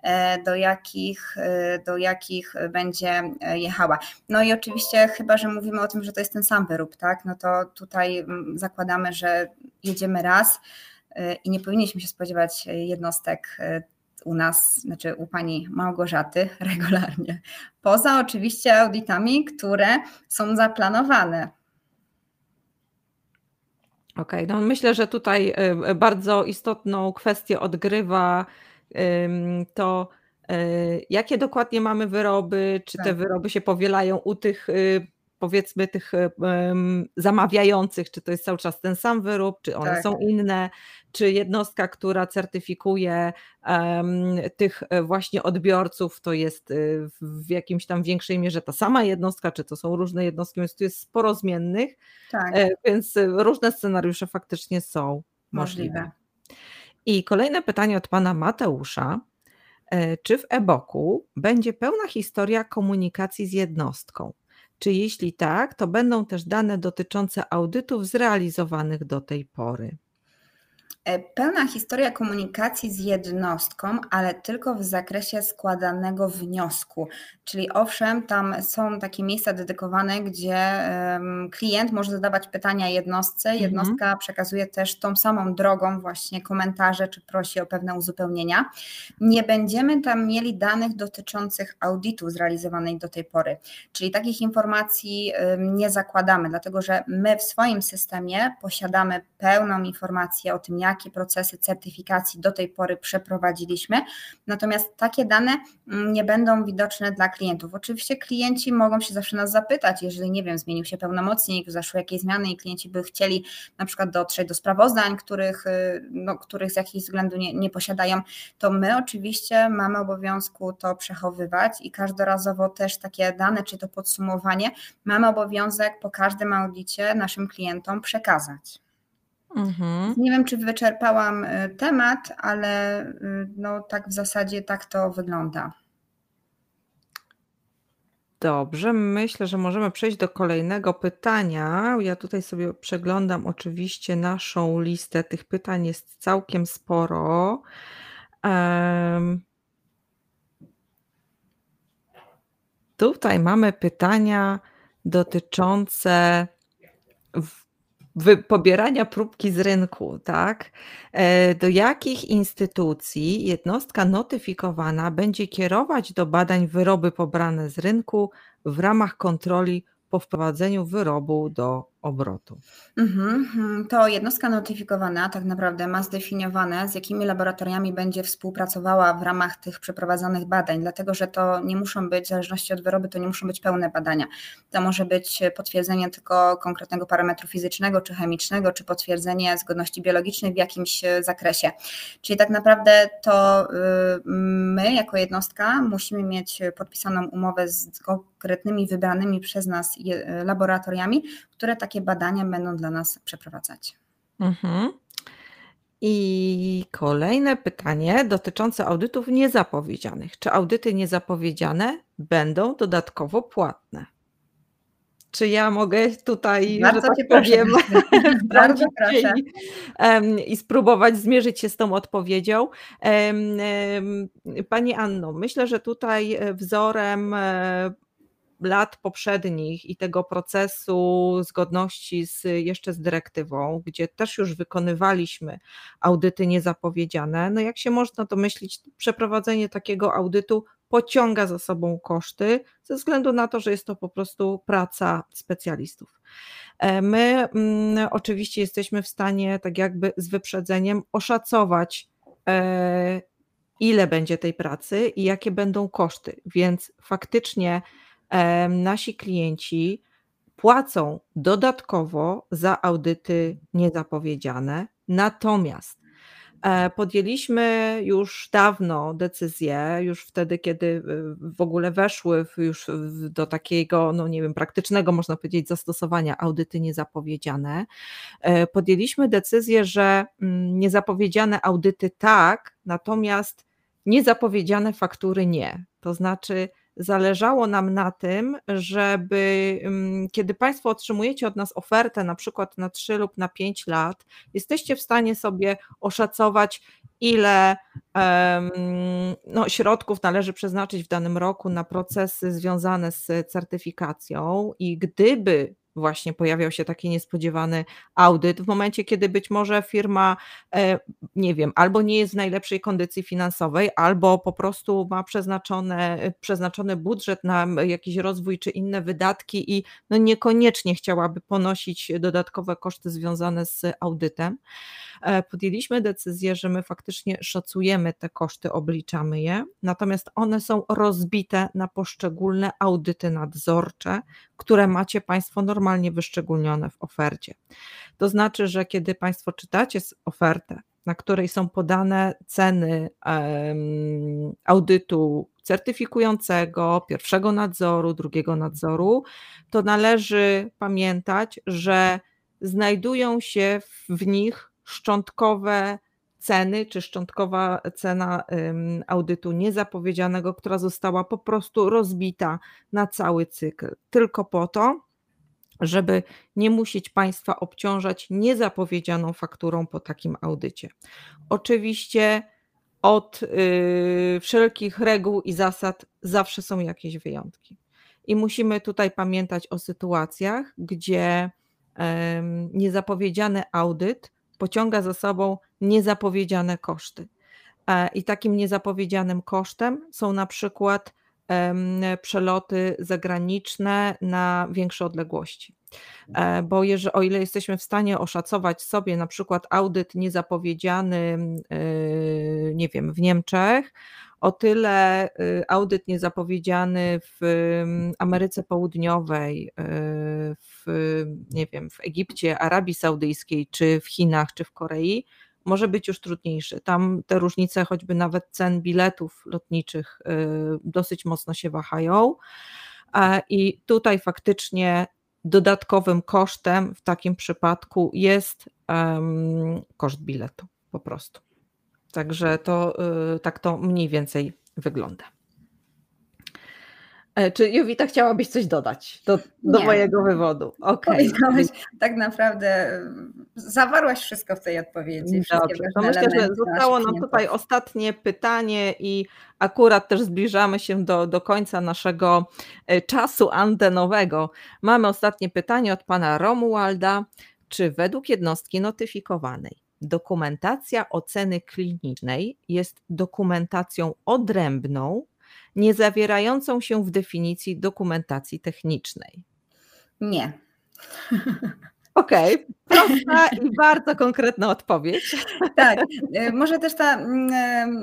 e, do jakich, e, do jakich będzie e, jechała. No i oczywiście, chyba że mówimy o tym, że to jest ten sam wyrób, tak? No to tutaj mm, zakładamy, że jedziemy raz i nie powinniśmy się spodziewać jednostek u nas, znaczy u pani Małgorzaty regularnie. Poza oczywiście audytami, które są zaplanowane Okej, no myślę, że tutaj y, y, bardzo istotną kwestię odgrywa to, y, jakie dokładnie mamy wyroby, czy te tak. wyroby się powielają u tych powiedzmy tych zamawiających, czy to jest cały czas ten sam wyrób, czy one tak. są inne, czy jednostka, która certyfikuje tych e, właśnie odbiorców, to jest e, w jakimś tam większej mierze ta sama jednostka, czy to są różne jednostki, więc tu jest sporo zmiennych, tak. Więc różne scenariusze faktycznie są możliwe. możliwe. I kolejne pytanie od pana Mateusza. Czy w e-boku będzie pełna historia komunikacji z jednostką? Czy jeśli tak, to będą też dane dotyczące audytów zrealizowanych do tej pory? E, pełna historia komunikacji z jednostką, ale tylko w zakresie składanego wniosku. Czyli owszem, tam są takie miejsca dedykowane, gdzie klient może zadawać pytania jednostce, mhm. jednostka mhm. przekazuje też tą samą drogą właśnie komentarze, czy prosi o pewne uzupełnienia. Nie będziemy tam mieli danych dotyczących audytu zrealizowanej do tej pory, czyli takich informacji nie zakładamy, dlatego że my w swoim systemie posiadamy pełną informację o tym, jak jakie procesy certyfikacji do tej pory przeprowadziliśmy. Natomiast takie dane mm, nie będą widoczne dla klientów. Oczywiście klienci mogą się zawsze nas zapytać, jeżeli nie wiem, zmienił się pełnomocnik, zaszły jakieś zmiany i klienci by chcieli na przykład dotrzeć do sprawozdań, których, y, no, których z jakiegoś względu nie, nie posiadają, to my oczywiście mamy obowiązku to przechowywać i każdorazowo też takie dane, czy to podsumowanie, mamy obowiązek po każdym audycie naszym klientom przekazać. Mhm. Nie wiem, czy wyczerpałam y, temat, ale y, no, tak w zasadzie tak to wygląda. Dobrze, myślę, że możemy przejść do kolejnego pytania. Ja tutaj sobie przeglądam oczywiście naszą listę. Tych pytań jest całkiem sporo. Um, tutaj mamy pytania dotyczące pobierania próbki z rynku, tak? E, do jakich instytucji jednostka notyfikowana będzie kierować do badań wyroby pobrane z rynku w ramach kontroli po wprowadzeniu wyrobu do obrotu. Mhm, mhm. To jednostka notyfikowana tak naprawdę ma zdefiniowane, z jakimi laboratoriami będzie współpracowała w ramach tych przeprowadzonych badań, dlatego że to nie muszą być, w zależności od wyroby, to nie muszą być pełne badania. To może być potwierdzenie tylko konkretnego parametru fizycznego czy chemicznego, czy potwierdzenie zgodności biologicznej w jakimś e, zakresie. Czyli tak naprawdę to y, my, jako jednostka, musimy mieć podpisaną umowę z konkretnymi wybranymi przez nas laboratoriami, które takie badania będą dla nas przeprowadzać. Mhm. I kolejne pytanie dotyczące audytów niezapowiedzianych. Czy audyty niezapowiedziane będą dodatkowo płatne? Czy ja mogę tutaj, Bardzo że tak powiem, Bardzo proszę. I, i spróbować zmierzyć się z tą odpowiedzią? Pani Anno, myślę, że tutaj wzorem e, lat poprzednich i tego procesu zgodności z, jeszcze z dyrektywą, gdzie też już wykonywaliśmy audyty niezapowiedziane, no jak się można to myśleć, przeprowadzenie takiego audytu pociąga za sobą koszty, ze względu na to, że jest to po prostu praca specjalistów. E, my mm, oczywiście jesteśmy w stanie, tak jakby z wyprzedzeniem, oszacować, e, ile będzie tej pracy i jakie będą koszty. Więc faktycznie nasi klienci płacą dodatkowo za audyty niezapowiedziane, natomiast E, podjęliśmy już dawno decyzję, już wtedy, kiedy y, w ogóle weszły już do takiego, no nie wiem, praktycznego, można powiedzieć, zastosowania audyty niezapowiedziane. E, podjęliśmy decyzję, że mm, niezapowiedziane audyty tak, natomiast niezapowiedziane faktury nie. To znaczy, zależało nam na tym, żeby mm, kiedy Państwo otrzymujecie od nas ofertę na przykład na 3 lub na 5 lat, jesteście w stanie sobie oszacować, ile no, środków należy przeznaczyć w danym roku na procesy związane z certyfikacją i gdyby właśnie pojawiał się taki niespodziewany audyt, w momencie, kiedy być może firma, e, nie wiem, albo nie jest w najlepszej kondycji finansowej, albo po prostu ma przeznaczone, przeznaczony budżet na jakiś rozwój czy inne wydatki i no niekoniecznie chciałaby ponosić dodatkowe koszty związane z audytem. E, podjęliśmy decyzję, że my faktycznie szacujemy te koszty, obliczamy je, natomiast one są rozbite na poszczególne audyty nadzorcze, które macie Państwo normalnie wyszczególnione w ofercie. To znaczy, że kiedy Państwo czytacie ofertę, na której są podane ceny audytu certyfikującego, pierwszego nadzoru, drugiego nadzoru, to należy pamiętać, że znajdują się w nich szczątkowe ceny, czy szczątkowa cena audytu niezapowiedzianego, która została po prostu rozbita na cały cykl, tylko po to, żeby nie musieć Państwa obciążać niezapowiedzianą fakturą po takim audycie. Oczywiście od y, wszelkich reguł i zasad zawsze są jakieś wyjątki. I musimy tutaj pamiętać o sytuacjach, gdzie niezapowiedziany audyt pociąga za sobą niezapowiedziane koszty. E, I takim niezapowiedzianym kosztem są na przykład przeloty zagraniczne na większe odległości. E, bo jeżeli, o ile jesteśmy w stanie oszacować sobie na przykład audyt niezapowiedziany, e, nie wiem, w Niemczech, o tyle y, audyt niezapowiedziany w Ameryce Południowej, y, w, nie wiem, w Egipcie, Arabii Saudyjskiej, czy w Chinach, czy w Korei, może być już trudniejszy. Tam te różnice, choćby nawet cen biletów lotniczych, y, dosyć mocno się wahają. I tutaj faktycznie dodatkowym kosztem w takim przypadku jest koszt biletu po prostu. Także to y, tak to mniej więcej wygląda. E, czy Jowita chciałabyś coś dodać do, do mojego wywodu? Okay. tak naprawdę, zawarłaś wszystko w tej odpowiedzi. Dobrze, to myślę, że zostało nam tutaj ostatnie pytanie i akurat też zbliżamy się do, do końca naszego e, czasu antenowego. Mamy ostatnie pytanie od pana Romualda. Czy według jednostki notyfikowanej dokumentacja oceny klinicznej jest dokumentacją odrębną, nie zawierającą się w definicji dokumentacji technicznej? Nie. Okej, okay. prosta i bardzo konkretna odpowiedź. Tak, y, może też, ta, mm,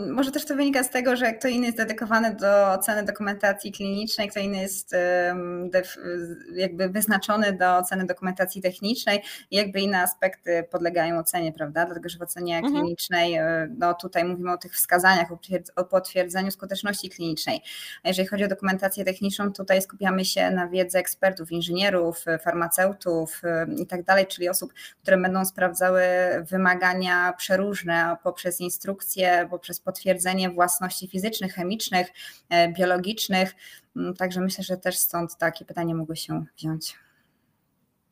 y, może też to wynika z tego, że kto inny jest dedykowany do oceny dokumentacji klinicznej, kto inny jest jakby wyznaczony do oceny dokumentacji technicznej jakby inne aspekty podlegają ocenie, prawda? Dlatego, że w ocenie mhm. klinicznej, y, no tutaj mówimy o tych wskazaniach, o potwierdzeniu skuteczności klinicznej. A jeżeli chodzi o dokumentację techniczną, tutaj skupiamy się na wiedzy ekspertów, inżynierów, farmaceutów i tak dalej, czyli osób, które będą sprawdzały wymagania przeróżne poprzez instrukcje, poprzez potwierdzenie własności fizycznych, chemicznych, e, biologicznych. Mm, także myślę, że też stąd takie pytanie mogło się wziąć.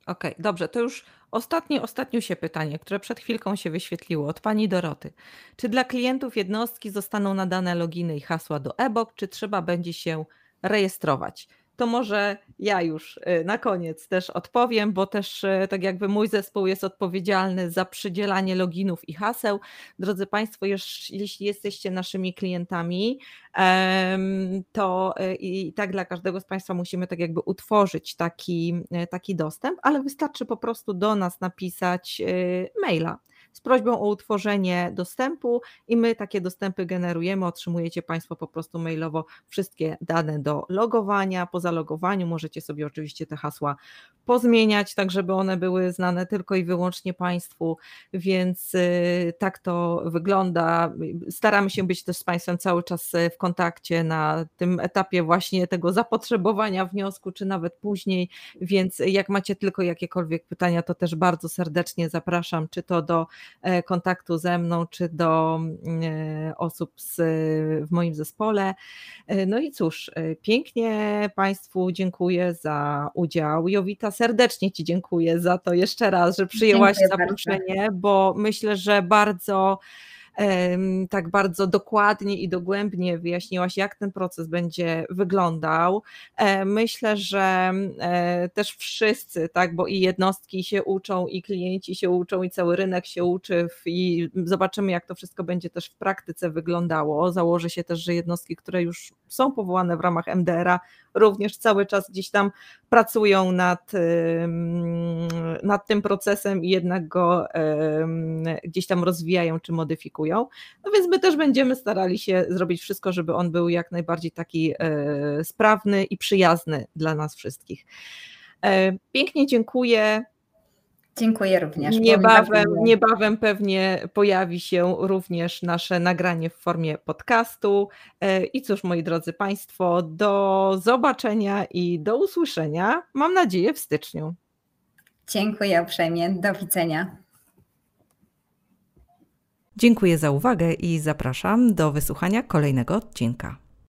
Okej, okay, dobrze, to już ostatnie, ostatnie się pytanie, które przed chwilką się wyświetliło od pani Doroty. Czy dla klientów jednostki zostaną nadane loginy i hasła do e-book, czy trzeba będzie się rejestrować? To może ja już y, na koniec też odpowiem, bo też y, tak jakby mój zespół jest odpowiedzialny za przydzielanie loginów i haseł. Drodzy Państwo, jeśli jesteście naszymi klientami, to y, i tak dla każdego z Państwa musimy tak jakby utworzyć taki, taki dostęp, ale wystarczy po prostu do nas napisać maila z prośbą o utworzenie dostępu i my takie dostępy generujemy. Otrzymujecie Państwo po prostu mailowo wszystkie dane do logowania. Po zalogowaniu możecie sobie oczywiście te hasła pozmieniać, tak żeby one były znane tylko i wyłącznie Państwu, więc y, tak to wygląda. Staramy się być też z Państwem cały czas y, w kontakcie na tym etapie właśnie tego zapotrzebowania wniosku, czy nawet później, więc jak macie tylko jakiekolwiek pytania, to też bardzo serdecznie zapraszam, czy to do kontaktu ze mną, czy do e, osób z, w moim zespole. E, no i cóż, pięknie Państwu dziękuję za udział. Jowita, serdecznie Ci dziękuję za to jeszcze raz, że przyjęłaś dziękuję zaproszenie, bardzo. bo myślę, że bardzo tak bardzo dokładnie i dogłębnie wyjaśniłaś, jak ten proces będzie wyglądał. E, myślę, że e, też wszyscy, tak, bo i jednostki się uczą, i klienci się uczą, i cały rynek się uczy, i zobaczymy, jak to wszystko będzie też w praktyce wyglądało. Założę się też, że jednostki, które już są powołane w ramach MDR-a, również cały czas gdzieś tam pracują nad, nad tym procesem i jednak go gdzieś tam rozwijają czy modyfikują. No więc my też będziemy starali się zrobić wszystko, żeby on był jak najbardziej taki e, sprawny i przyjazny dla nas wszystkich. E, pięknie dziękuję. Dziękuję również. Niebawem, niebawem pewnie pojawi się również nasze nagranie w formie podcastu. E, I cóż, moi drodzy Państwo, do zobaczenia i do usłyszenia, mam nadzieję, w styczniu. Dziękuję uprzejmie. Do widzenia. Dziękuję za uwagę i zapraszam do wysłuchania kolejnego odcinka.